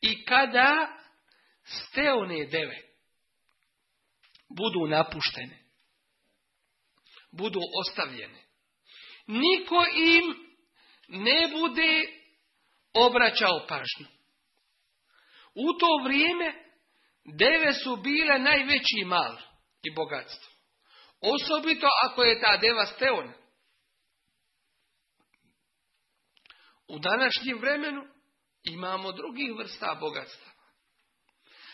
I kada ste one deve budu napuštene, budu ostavljene. Niko im ne bude obraćao pažnju. U to vrijeme deve su bile najveći mal i bogatstvo. Osobito ako je ta deva steona. U današnjem vremenu imamo drugih vrsta bogatstva.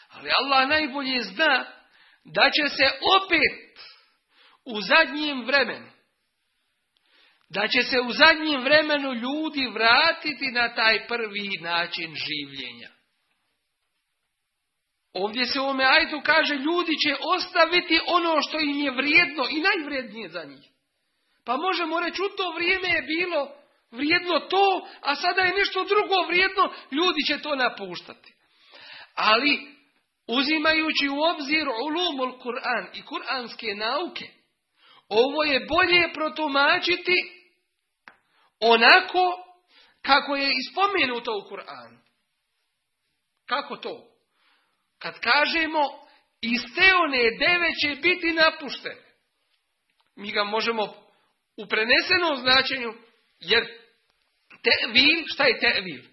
Ali Allah najbolje zna da će se opet u zadnjem vremenu. Da će se u zadnjem vremenu ljudi vratiti na taj prvi način življenja. Ovdje se u ovome ajtu kaže ljudi će ostaviti ono što im je vrijedno i najvrijednije za njih. Pa možemo reći u to vrijeme je bilo vrijedno to, a sada je nešto drugo vrijedno, ljudi će to napuštati. Ali uzimajući u obzir ulumul Kur'an i kuranske nauke, ovo je bolje protumačiti onako kako je ispomenuto u Kur'anu. Kako to? Kad kažemo te one deve će biti napušten. Mi ga možemo u prenesenom značenju, jer vi šta je vi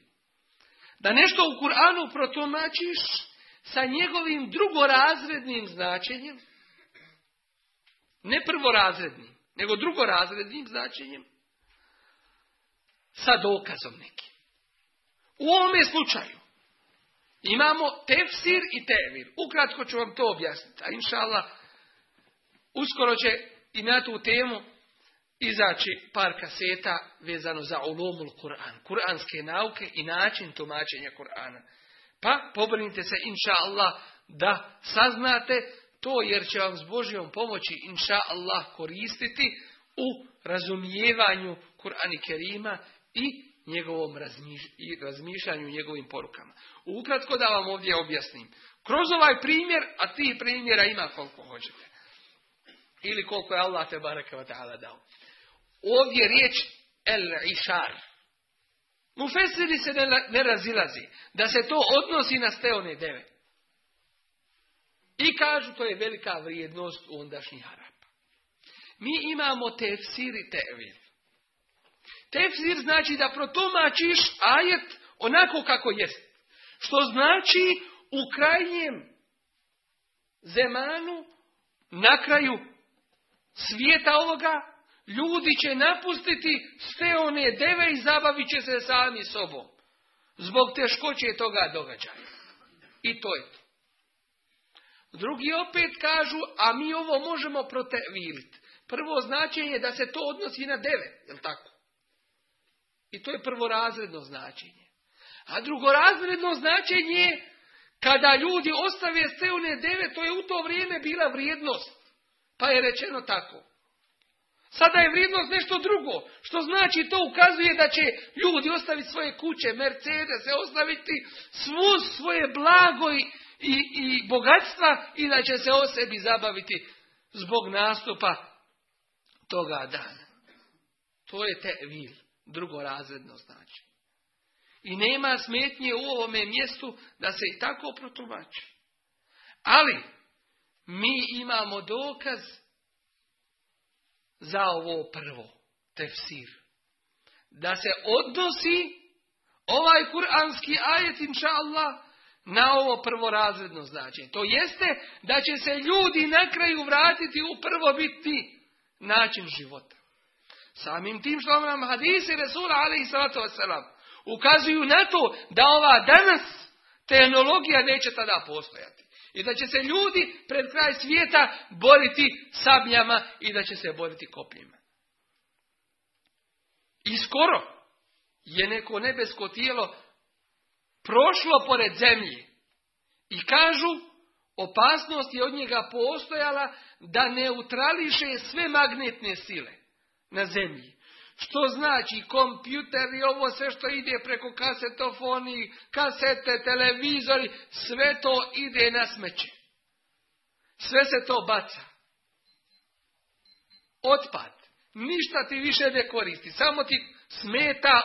Da nešto u Kur'anu protumačiš sa njegovim drugorazrednim značenjem, ne prvorazrednim, nego drugorazrednim značenjem sa dokazom nekim. U ovome slučaju imamo tefsir i tevir. Ukratko ću vam to objasniti, a inša uskoro će i na tu temu izaći par kaseta vezano za ulomul Kur'an, kuranske nauke i način tumačenja Kur'ana. Pa pobrinite se, inša da saznate to jer će vam s Božjom pomoći inša Allah koristiti u razumijevanju Kur'ani Kerima i njegovom razmišljanju i razmišljanju njegovim porukama. Ukratko da vam ovdje objasnim. Kroz ovaj primjer, a ti primjera ima koliko hoćete. Ili koliko je Allah te baraka ta'ala dao. Ovdje je riječ el išar. Mufesiri se ne, ne razilazi. Da se to odnosi na steone devet. I kažu to je velika vrijednost ondašnji Arapa. Mi imamo tefsir i tevil. Tefsir znači da protumačiš ajet onako kako jest. Što znači u krajnjem zemanu, na kraju svijeta ovoga, ljudi će napustiti sve one deve i zabavit će se sami sobom. Zbog teškoće toga događaja. I to je to. Drugi opet kažu, a mi ovo možemo proteviliti. Prvo značenje je da se to odnosi na deve, jel tako? I to je prvorazredno značenje. A drugorazredno značenje je kada ljudi ostave one deve, to je u to vrijeme bila vrijednost. Pa je rečeno tako. Sada je vrijednost nešto drugo, što znači to ukazuje da će ljudi ostaviti svoje kuće, Mercedes, ostaviti svu svoje blago i i, i bogatstva i da će se o sebi zabaviti zbog nastupa toga dana. To je te vil, drugorazredno znači. I nema smetnje u ovome mjestu da se i tako protumači. Ali mi imamo dokaz za ovo prvo, tefsir. Da se odnosi ovaj kuranski ajet, inša Allah, na ovo prvorazredno značenje. To jeste da će se ljudi na kraju vratiti u prvobitni način života. Samim tim što nam hadisi Resula i salatu wasalam ukazuju na to da ova danas tehnologija neće tada postojati. I da će se ljudi pred kraj svijeta boriti sabljama i da će se boriti kopljima. I skoro je neko nebesko tijelo prošlo pored zemlje. I kažu, opasnost je od njega postojala da neutrališe sve magnetne sile na zemlji. Što znači kompjuter i ovo sve što ide preko kasetofoni, kasete, televizori, sve to ide na smeće. Sve se to baca. Otpad. Ništa ti više ne koristi. Samo ti smeta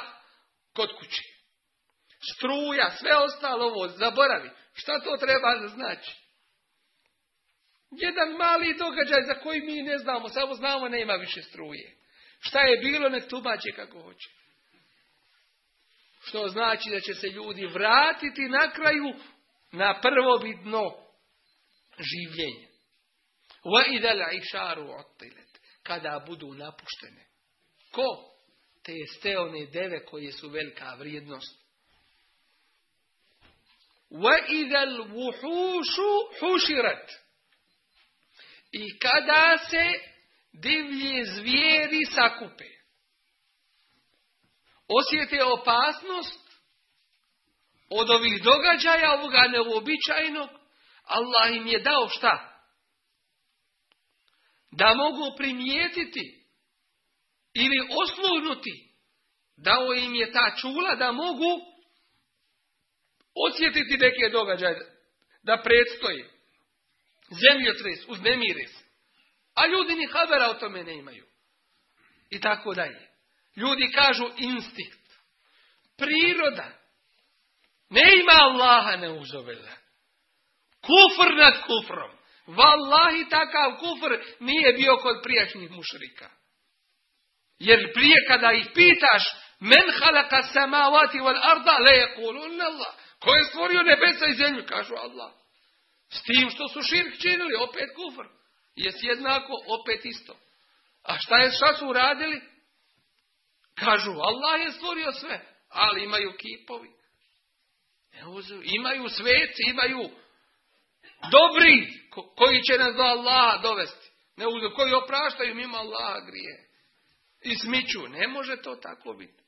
kod kuće struja, sve ostalo ovo, zaboravi. Šta to treba da znači? Jedan mali događaj za koji mi ne znamo, samo znamo nema više struje. Šta je bilo, nek tumače kako hoće. Što znači da će se ljudi vratiti na kraju na prvobitno življenje. i šaru išaru Kada budu napuštene. Ko? Te ste one deve koje su velika vrijednost. وَإِذَا الْوُحُوشُ حُشِرَتْ I kada se divlje zvijeri sakupe, osjete opasnost od ovih događaja, ovoga neuobičajenog, Allah im je dao šta? Da mogu primijetiti ili osluhnuti dao im je ta čula da mogu Osjetiti neke događaje da predstoji. Zemljotres, nemiris. A ljudi ni habera o tome ne imaju. I tako dalje. Ljudi kažu instinkt. Priroda. Ne ima Allaha uzovela. Kufr nad kufrom. Wallahi takav kufr nije bio kod prijašnjih mušrika. Jer prije kada ih pitaš men halaka samavati wal arda le Allah. Ko je stvorio nebesa i zemlju? Kažu Allah. S tim što su širk činili, opet kufr. Jest jednako, opet isto. A šta, je, šta su uradili? Kažu, Allah je stvorio sve, ali imaju kipovi. Imaju sveci, imaju dobri koji će nas do Allaha dovesti. Ne koji opraštaju mimo Allaha grije. I smiću. Ne može to tako biti.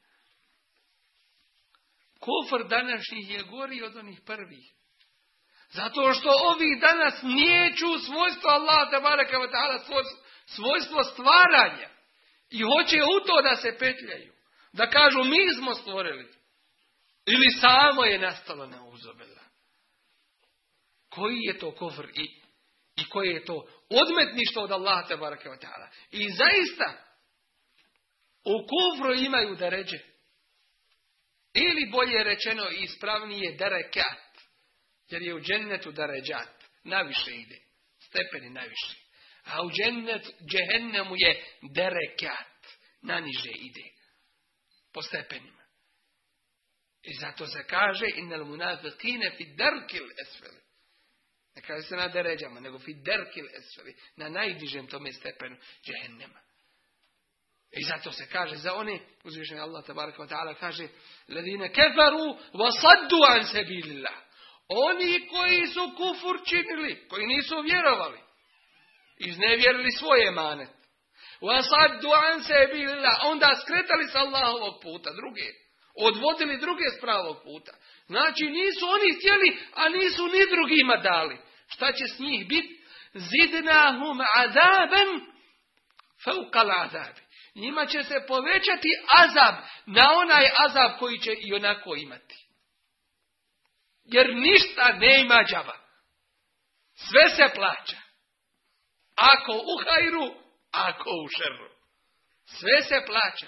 Kufr današnjih je gori od onih prvih. Zato što ovi danas nijeću svojstvo Allah te svojstvo stvaranja. I hoće u to da se petljaju. Da kažu mi smo stvorili. Ili samo je nastalo na uzobela. Koji je to kofr i, i koje je to odmetništvo od Allaha te I zaista u kufru imaju da ređe. Ili bolje rečeno i ispravnije derekat. Jer je u džennetu daređat. najviše ide. Stepeni najviše. A u džennet, džehennemu je derekat. Naniže ide. Po stepenima. I zato se kaže innal munafiqine fi derkil esveli, Ne kaže se na deređama, nego fi derkil esveli, Na najdižem tome stepenu džehennema. I zato se kaže za one, uzvišen je Allah tabaraka wa ta'ala kaže Ladine kefaru wa saddu an sebilillah. Oni koji su kufur činili, koji nisu vjerovali, iznevjerili svoje manet. Wa saddu an sebilillah. Onda skretali sa Allahovog puta druge. Odvodili druge s pravog puta. Znači nisu oni htjeli, a nisu ni drugima dali. Šta će s njih biti? Zidnahum azabem fauqal azabi njima će se povećati azab na onaj azab koji će i onako imati. Jer ništa ne ima džaba. Sve se plaća. Ako u hajru, ako u šerru. Sve se plaća.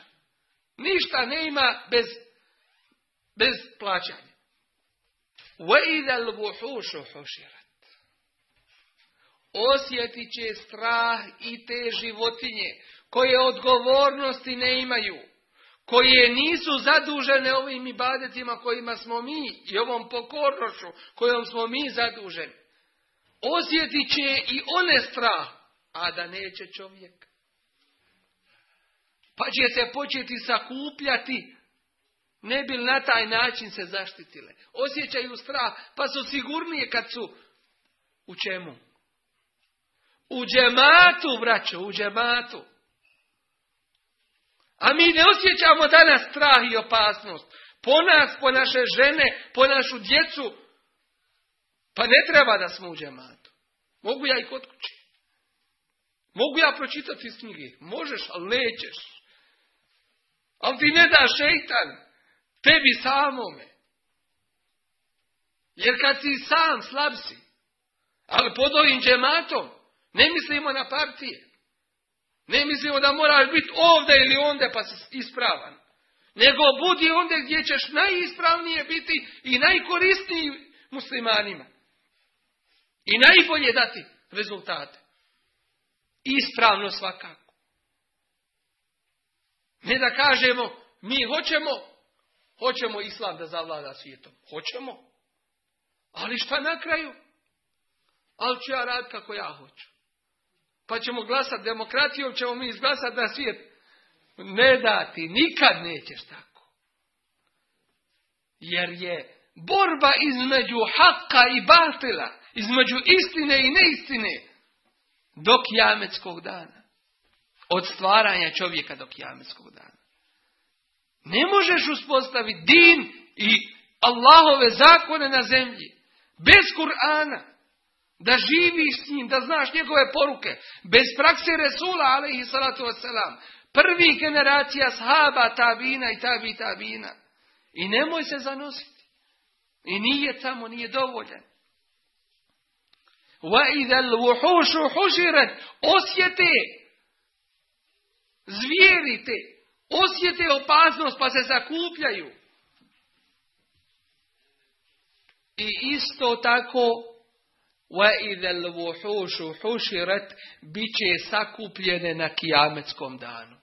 Ništa ne ima bez, bez plaćanja. وَاِذَا الْوُحُوشُ حُشِرَتْ Osjetit će strah i te životinje koje odgovornosti ne imaju, koje nisu zadužene ovim ibadetima kojima smo mi i ovom pokornošu kojom smo mi zaduženi. Osjetit će i one strah, a da neće čovjek. Pa će se početi sakupljati, ne bi na taj način se zaštitile. Osjećaju strah, pa su sigurnije kad su u čemu? U džematu, braćo, u džematu. A mi ne osjećamo danas strah i opasnost. Po nas, po naše žene, po našu djecu. Pa ne treba da smo u džematu. Mogu ja i kod kuće. Mogu ja pročitati iz Možeš, ali nećeš. Ali ti ne da šeitan. Tebi samome. Jer kad si sam, slab si. Ali pod ovim džematom ne mislimo na partije. Ne mislimo da moraš biti ovdje ili onda pa si ispravan. Nego budi onda gdje ćeš najispravnije biti i najkorisniji muslimanima. I najbolje dati rezultate. Ispravno svakako. Ne da kažemo, mi hoćemo, hoćemo islam da zavlada svijetom. Hoćemo. Ali šta na kraju? Ali ću ja radit kako ja hoću pa ćemo glasati demokracijom, ćemo mi izglasati da svijet ne dati, nikad nećeš tako. Jer je borba između hakka i batila, između istine i neistine, dok jametskog dana. Od stvaranja čovjeka dok jametskog dana. Ne možeš uspostaviti din i Allahove zakone na zemlji. Bez Kur'ana. Da živiš s njim, da znaš njegove poruke. Bez prakse Resula, alaihi salatu wasalam. Prvi generacija shaba, vina i ta vina I nemoj se zanositi. I nije tamo, nije dovoljan. Osjete zvijerite osjete opasnost pa se zakupljaju. I isto tako Biće الْوُحُوشُ Biće sakupljene na kijametskom danu.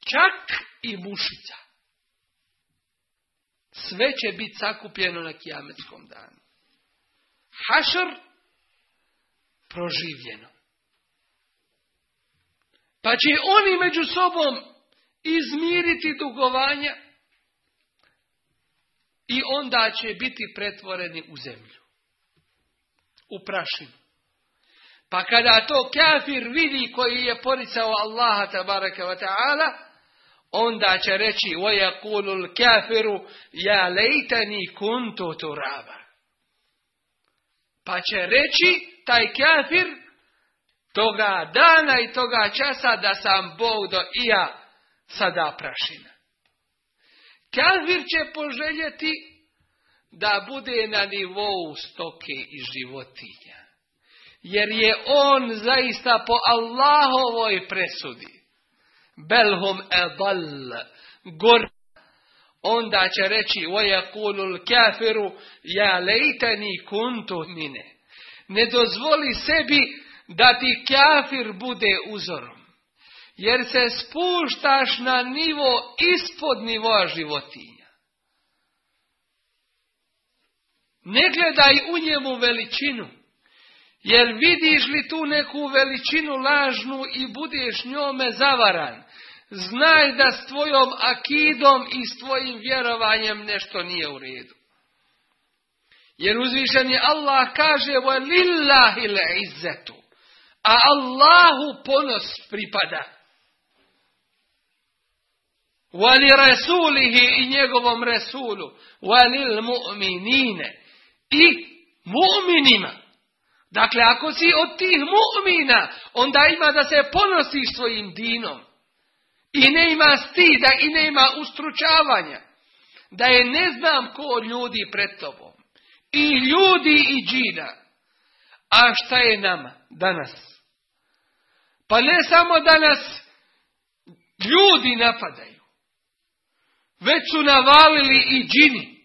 Čak i mušica. Sve će biti sakupljeno na kijametskom danu. Hašr proživljeno. Pa će oni među sobom izmiriti dugovanja i onda će biti pretvoreni u zemlju u prašinu. Pa kada to kafir vidi koji je poricao Allaha tabaraka wa ta'ala, onda će reći وَيَقُولُ الْكَافِرُ يَا لَيْتَنِي كُنْتُ Pa će reći taj kafir toga dana i toga časa da sam Bog do ja sada prašina. Kafir će poželjeti da bude na nivou stoke i životinja. Jer je on zaista po Allahovoj presudi. Belhum edal. Gor. Onda će reći وَيَقُولُ ja ja ni kuntu mine. Ne dozvoli sebi da ti kafir bude uzorom. Jer se spuštaš na nivo ispod nivoa životinja. Ne gledaj u njemu veličinu. Jer vidiš li tu neku veličinu lažnu i budeš njome zavaran. Znaj da s tvojom akidom i s tvojim vjerovanjem nešto nije u redu. Jer uzvišeni Allah kaže وَلِلَّهِ A Allahu ponos pripada. resulihi i njegovom resulu. وَلِلْمُؤْمِنِينَ i mu'minima. Dakle, ako si od tih mu'mina, onda ima da se ponosiš svojim dinom. I ne ima stida i ne ima ustručavanja. Da je ne znam ko ljudi pred tobom. I ljudi i džina. A šta je nama danas? Pa ne samo danas ljudi napadaju. Već su navalili i džini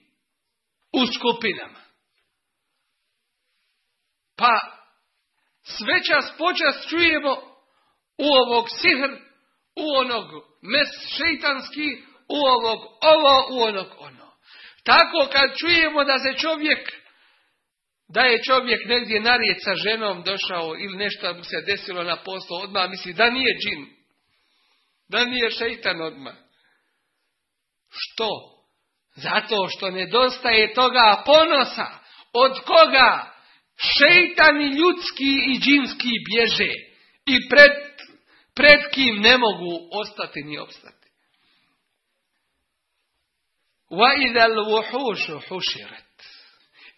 u skupinama. Pa čas počas čujemo u ovog sihr, u onog mes šeitanski, u ovog ovo, u onog ono. Tako kad čujemo da se čovjek, da je čovjek negdje narijed sa ženom došao ili nešto mu se desilo na poslu, odmah misli da nije džin, da nije šeitan odmah. Što? Zato što nedostaje toga ponosa. Od koga? šeitani ljudski i džinski bježe i pred, kim ne mogu ostati ni obstati.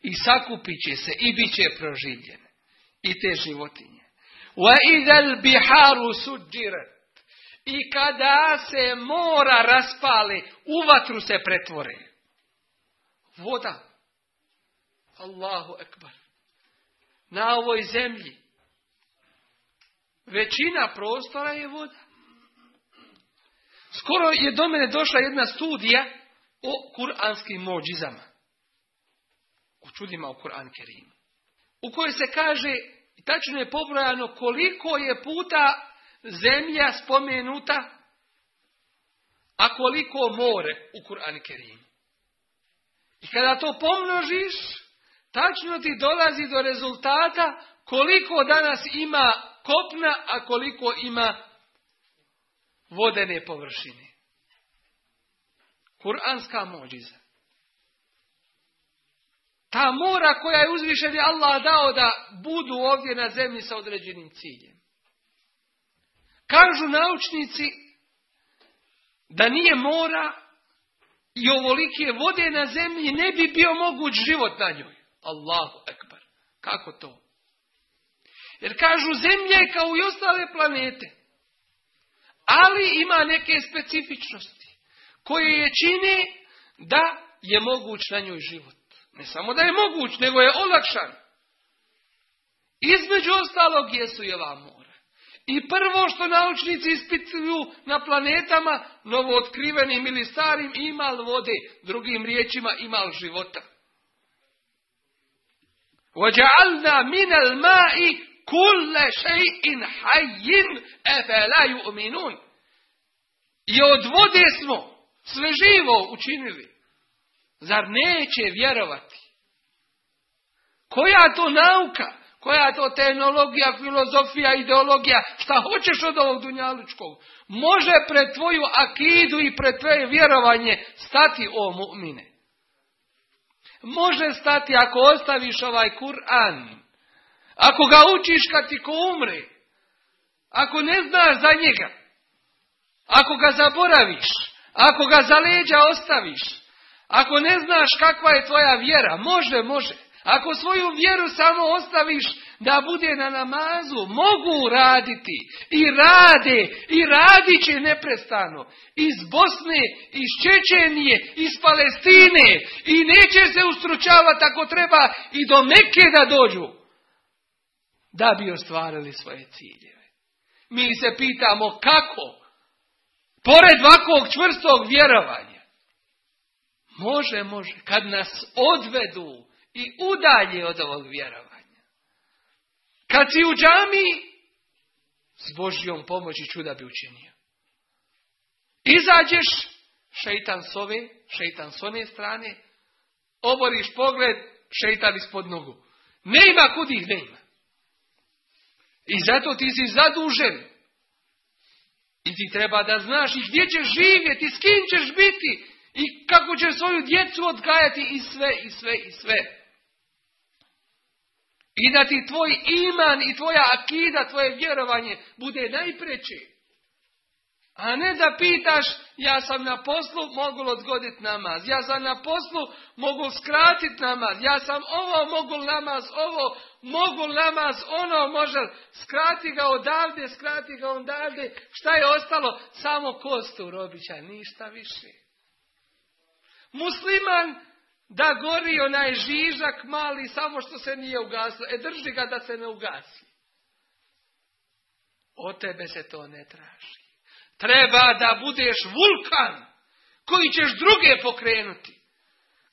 I sakupit će se i bit će proživljene. I te životinje. Biharu سُجِّرَتْ I kada se mora raspali, u vatru se pretvore. Voda. Allahu ekbar na ovoj zemlji. Većina prostora je voda. Skoro je do mene došla jedna studija o kuranskim mođizama. O čudima u Kur'an Kerim. U kojoj se kaže, tačno je pobrojano koliko je puta zemlja spomenuta, a koliko more u Kur'an Kerim. I kada to pomnožiš, tačno ti dolazi do rezultata koliko danas ima kopna, a koliko ima vodene površine. Kur'anska mođiza. Ta mora koja je uzvišeni Allah dao da budu ovdje na zemlji sa određenim ciljem. Kažu naučnici da nije mora i ovolike vode na zemlji ne bi bio moguć život na njoj. Allahu ekber. Kako to? Jer kažu zemlja je kao i ostale planete. Ali ima neke specifičnosti koje je čini da je moguć na njoj život. Ne samo da je moguć, nego je olakšan. Između ostalog jesu je vam mora. I prvo što naučnici ispituju na planetama, novootkrivenim ili starim, ima li vode, drugim riječima ima li života. وَجَعَلْنَا مِنَ الْمَاءِ كُلَّ شَيْءٍ أَفَلَا يُؤْمِنُونَ I od vode smo sve živo učinili. Zar neće vjerovati? Koja to nauka? Koja to tehnologija, filozofija, ideologija? Šta hoćeš od ovog dunjalučkog? Može pred tvoju akidu i pred tvoje vjerovanje stati o mu'mine može stati ako ostaviš ovaj Kur'an. Ako ga učiš kad ti ko umre. Ako ne znaš za njega. Ako ga zaboraviš. Ako ga za leđa ostaviš. Ako ne znaš kakva je tvoja vjera. Može, može. Ako svoju vjeru samo ostaviš da bude na namazu, mogu raditi i rade i radit će neprestano. Iz Bosne, iz Čečenije, iz Palestine i neće se ustručavati ako treba i do neke da dođu. Da bi ostvarili svoje ciljeve. Mi se pitamo kako? Pored ovakvog čvrstog vjerovanja. Može, može. Kad nas odvedu i udalji od ovog vjerovanja. Kad si u džami, s Božjom pomoći čuda bi učinio. Izađeš, šeitan s ove, šeitan s one strane, oboriš pogled, šeitan ispod nogu. Ne ima kud ih ne ima. I zato ti si zadužen. I ti treba da znaš i gdje ćeš živjeti, s kim ćeš biti, i kako ćeš svoju djecu odgajati, i sve, i sve, i sve. I da ti tvoj iman i tvoja akida, tvoje vjerovanje bude najpreći. A ne da pitaš, ja sam na poslu, mogu odgoditi namaz. Ja sam na poslu, mogu skratiti namaz. Ja sam ovo, mogu namaz, ovo, mogu namaz, ono, može. Skrati ga odavde, skrati ga odavde. Šta je ostalo? Samo kostu robića, ništa više. Musliman da gori onaj žižak mali samo što se nije ugasilo. E drži ga da se ne ugasi. Od tebe se to ne traži. Treba da budeš vulkan koji ćeš druge pokrenuti.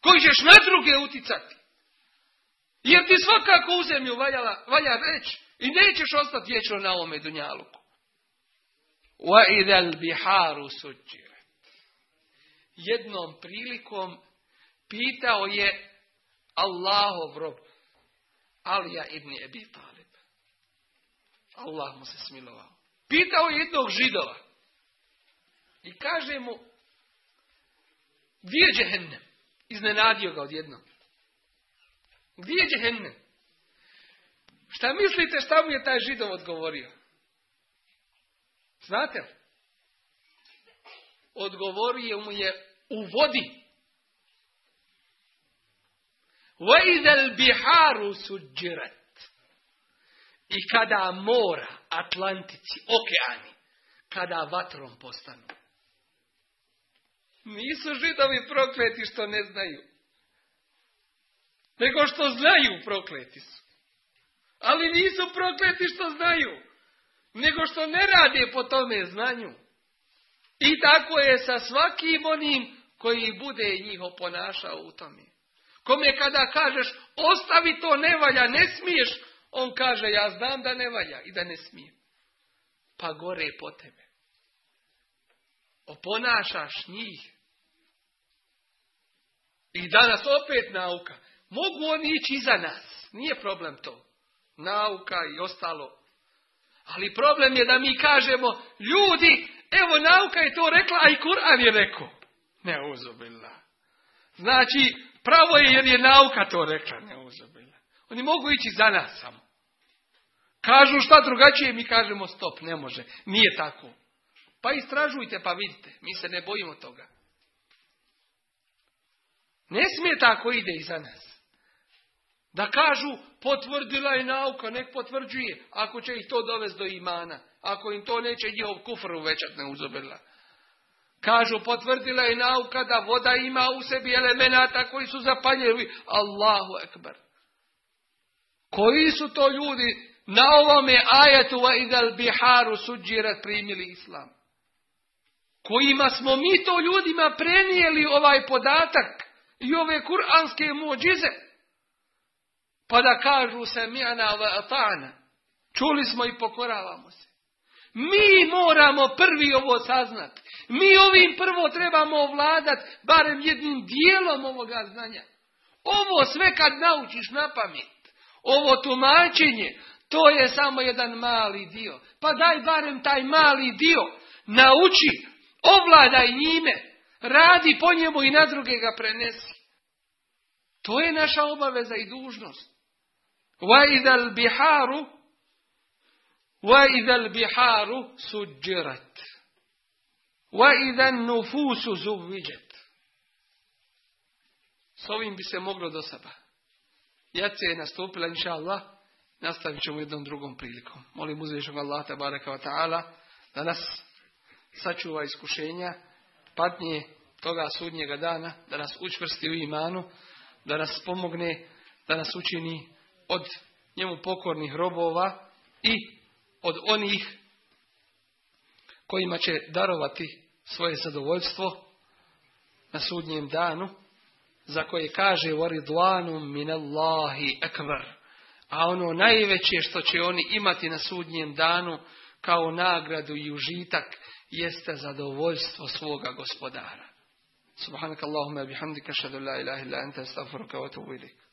Koji ćeš na druge uticati. Jer ti svakako u zemlju valjala, valja reći i nećeš ostati vječno na ovome dunjaluku. Wa Jednom prilikom Pitao je Allahov rob Alija ibn Ebi Talib. Allah mu se smilovao. Pitao je jednog židova. I kaže mu gdje je džehennem? Iznenadio ga odjednom. Gdje je džehennem? Šta mislite šta mu je taj židov odgovorio? Znate li? Odgovorio mu je u vodi. وَإِذَا الْبِحَارُ سُجِّرَتْ I kada mora, Atlantici, okeani, kada vatrom postanu. Nisu židovi prokleti što ne znaju. Nego što znaju prokleti su. Ali nisu prokleti što znaju. Nego što ne rade po tome znanju. I tako je sa svakim onim koji bude njiho ponašao u tome. Kome kada kažeš ostavi to ne valja, ne smiješ, on kaže ja znam da ne valja i da ne smije. Pa gore je po tebe. Oponašaš njih. I danas opet nauka. Mogu oni ići iza nas. Nije problem to. Nauka i ostalo. Ali problem je da mi kažemo, ljudi, evo nauka je to rekla, a i Kur'an je rekao. Ne uzubila. Znači, Pravo je jer je nauka to rekla, ne Oni mogu ići za nas samo. Kažu šta drugačije, mi kažemo stop, ne može. Nije tako. Pa istražujte pa vidite, mi se ne bojimo toga. Ne smije tako ide iza nas. Da kažu, potvrdila je nauka, nek potvrđuje, ako će ih to dovesti do imana. Ako im to neće njihov kufr uvećat ne uzobila. Kažu, potvrdila je nauka da voda ima u sebi elemenata koji su zapaljivi. Allahu ekber. Koji su to ljudi na ovome ajetu wa idal biharu suđirat primili islam? Kojima smo mi to ljudima prenijeli ovaj podatak i ove kuranske muđize? Pa da kažu se ana wa atana. Čuli smo i pokoravamo se. Mi moramo prvi ovo saznat. Mi ovim prvo trebamo ovladat barem jednim dijelom ovoga znanja. Ovo sve kad naučiš na pamet, ovo tumačenje, to je samo jedan mali dio. Pa daj barem taj mali dio. Nauči, ovladaj njime, radi po njemu i na druge ga prenesi. To je naša obaveza i dužnost. Vajdal biharu وَإِذَا الْبِحَارُ سُجِّرَتْ وَإِذَا النُّفُوسُ زُوِّجَتْ S ovim bi se moglo do sada. Jace je nastupila, inša Allah, nastavit ćemo jednom drugom prilikom. Molim uzvišnog Allah, tabaraka wa ta'ala, da nas sačuva iskušenja, patnje toga sudnjega dana, da nas učvrsti u imanu, da nas pomogne, da nas učini od njemu pokornih robova i od onih kojima će darovati svoje zadovoljstvo na sudnjem danu, za koje kaže وَرِضْوَانُ minallahi Ekvar, A ono najveće što će oni imati na sudnjem danu kao nagradu i užitak jeste zadovoljstvo svoga gospodara. Subhanakallahumma bihamdika, šadu la ilaha illa anta, astaghfiruka wa atubu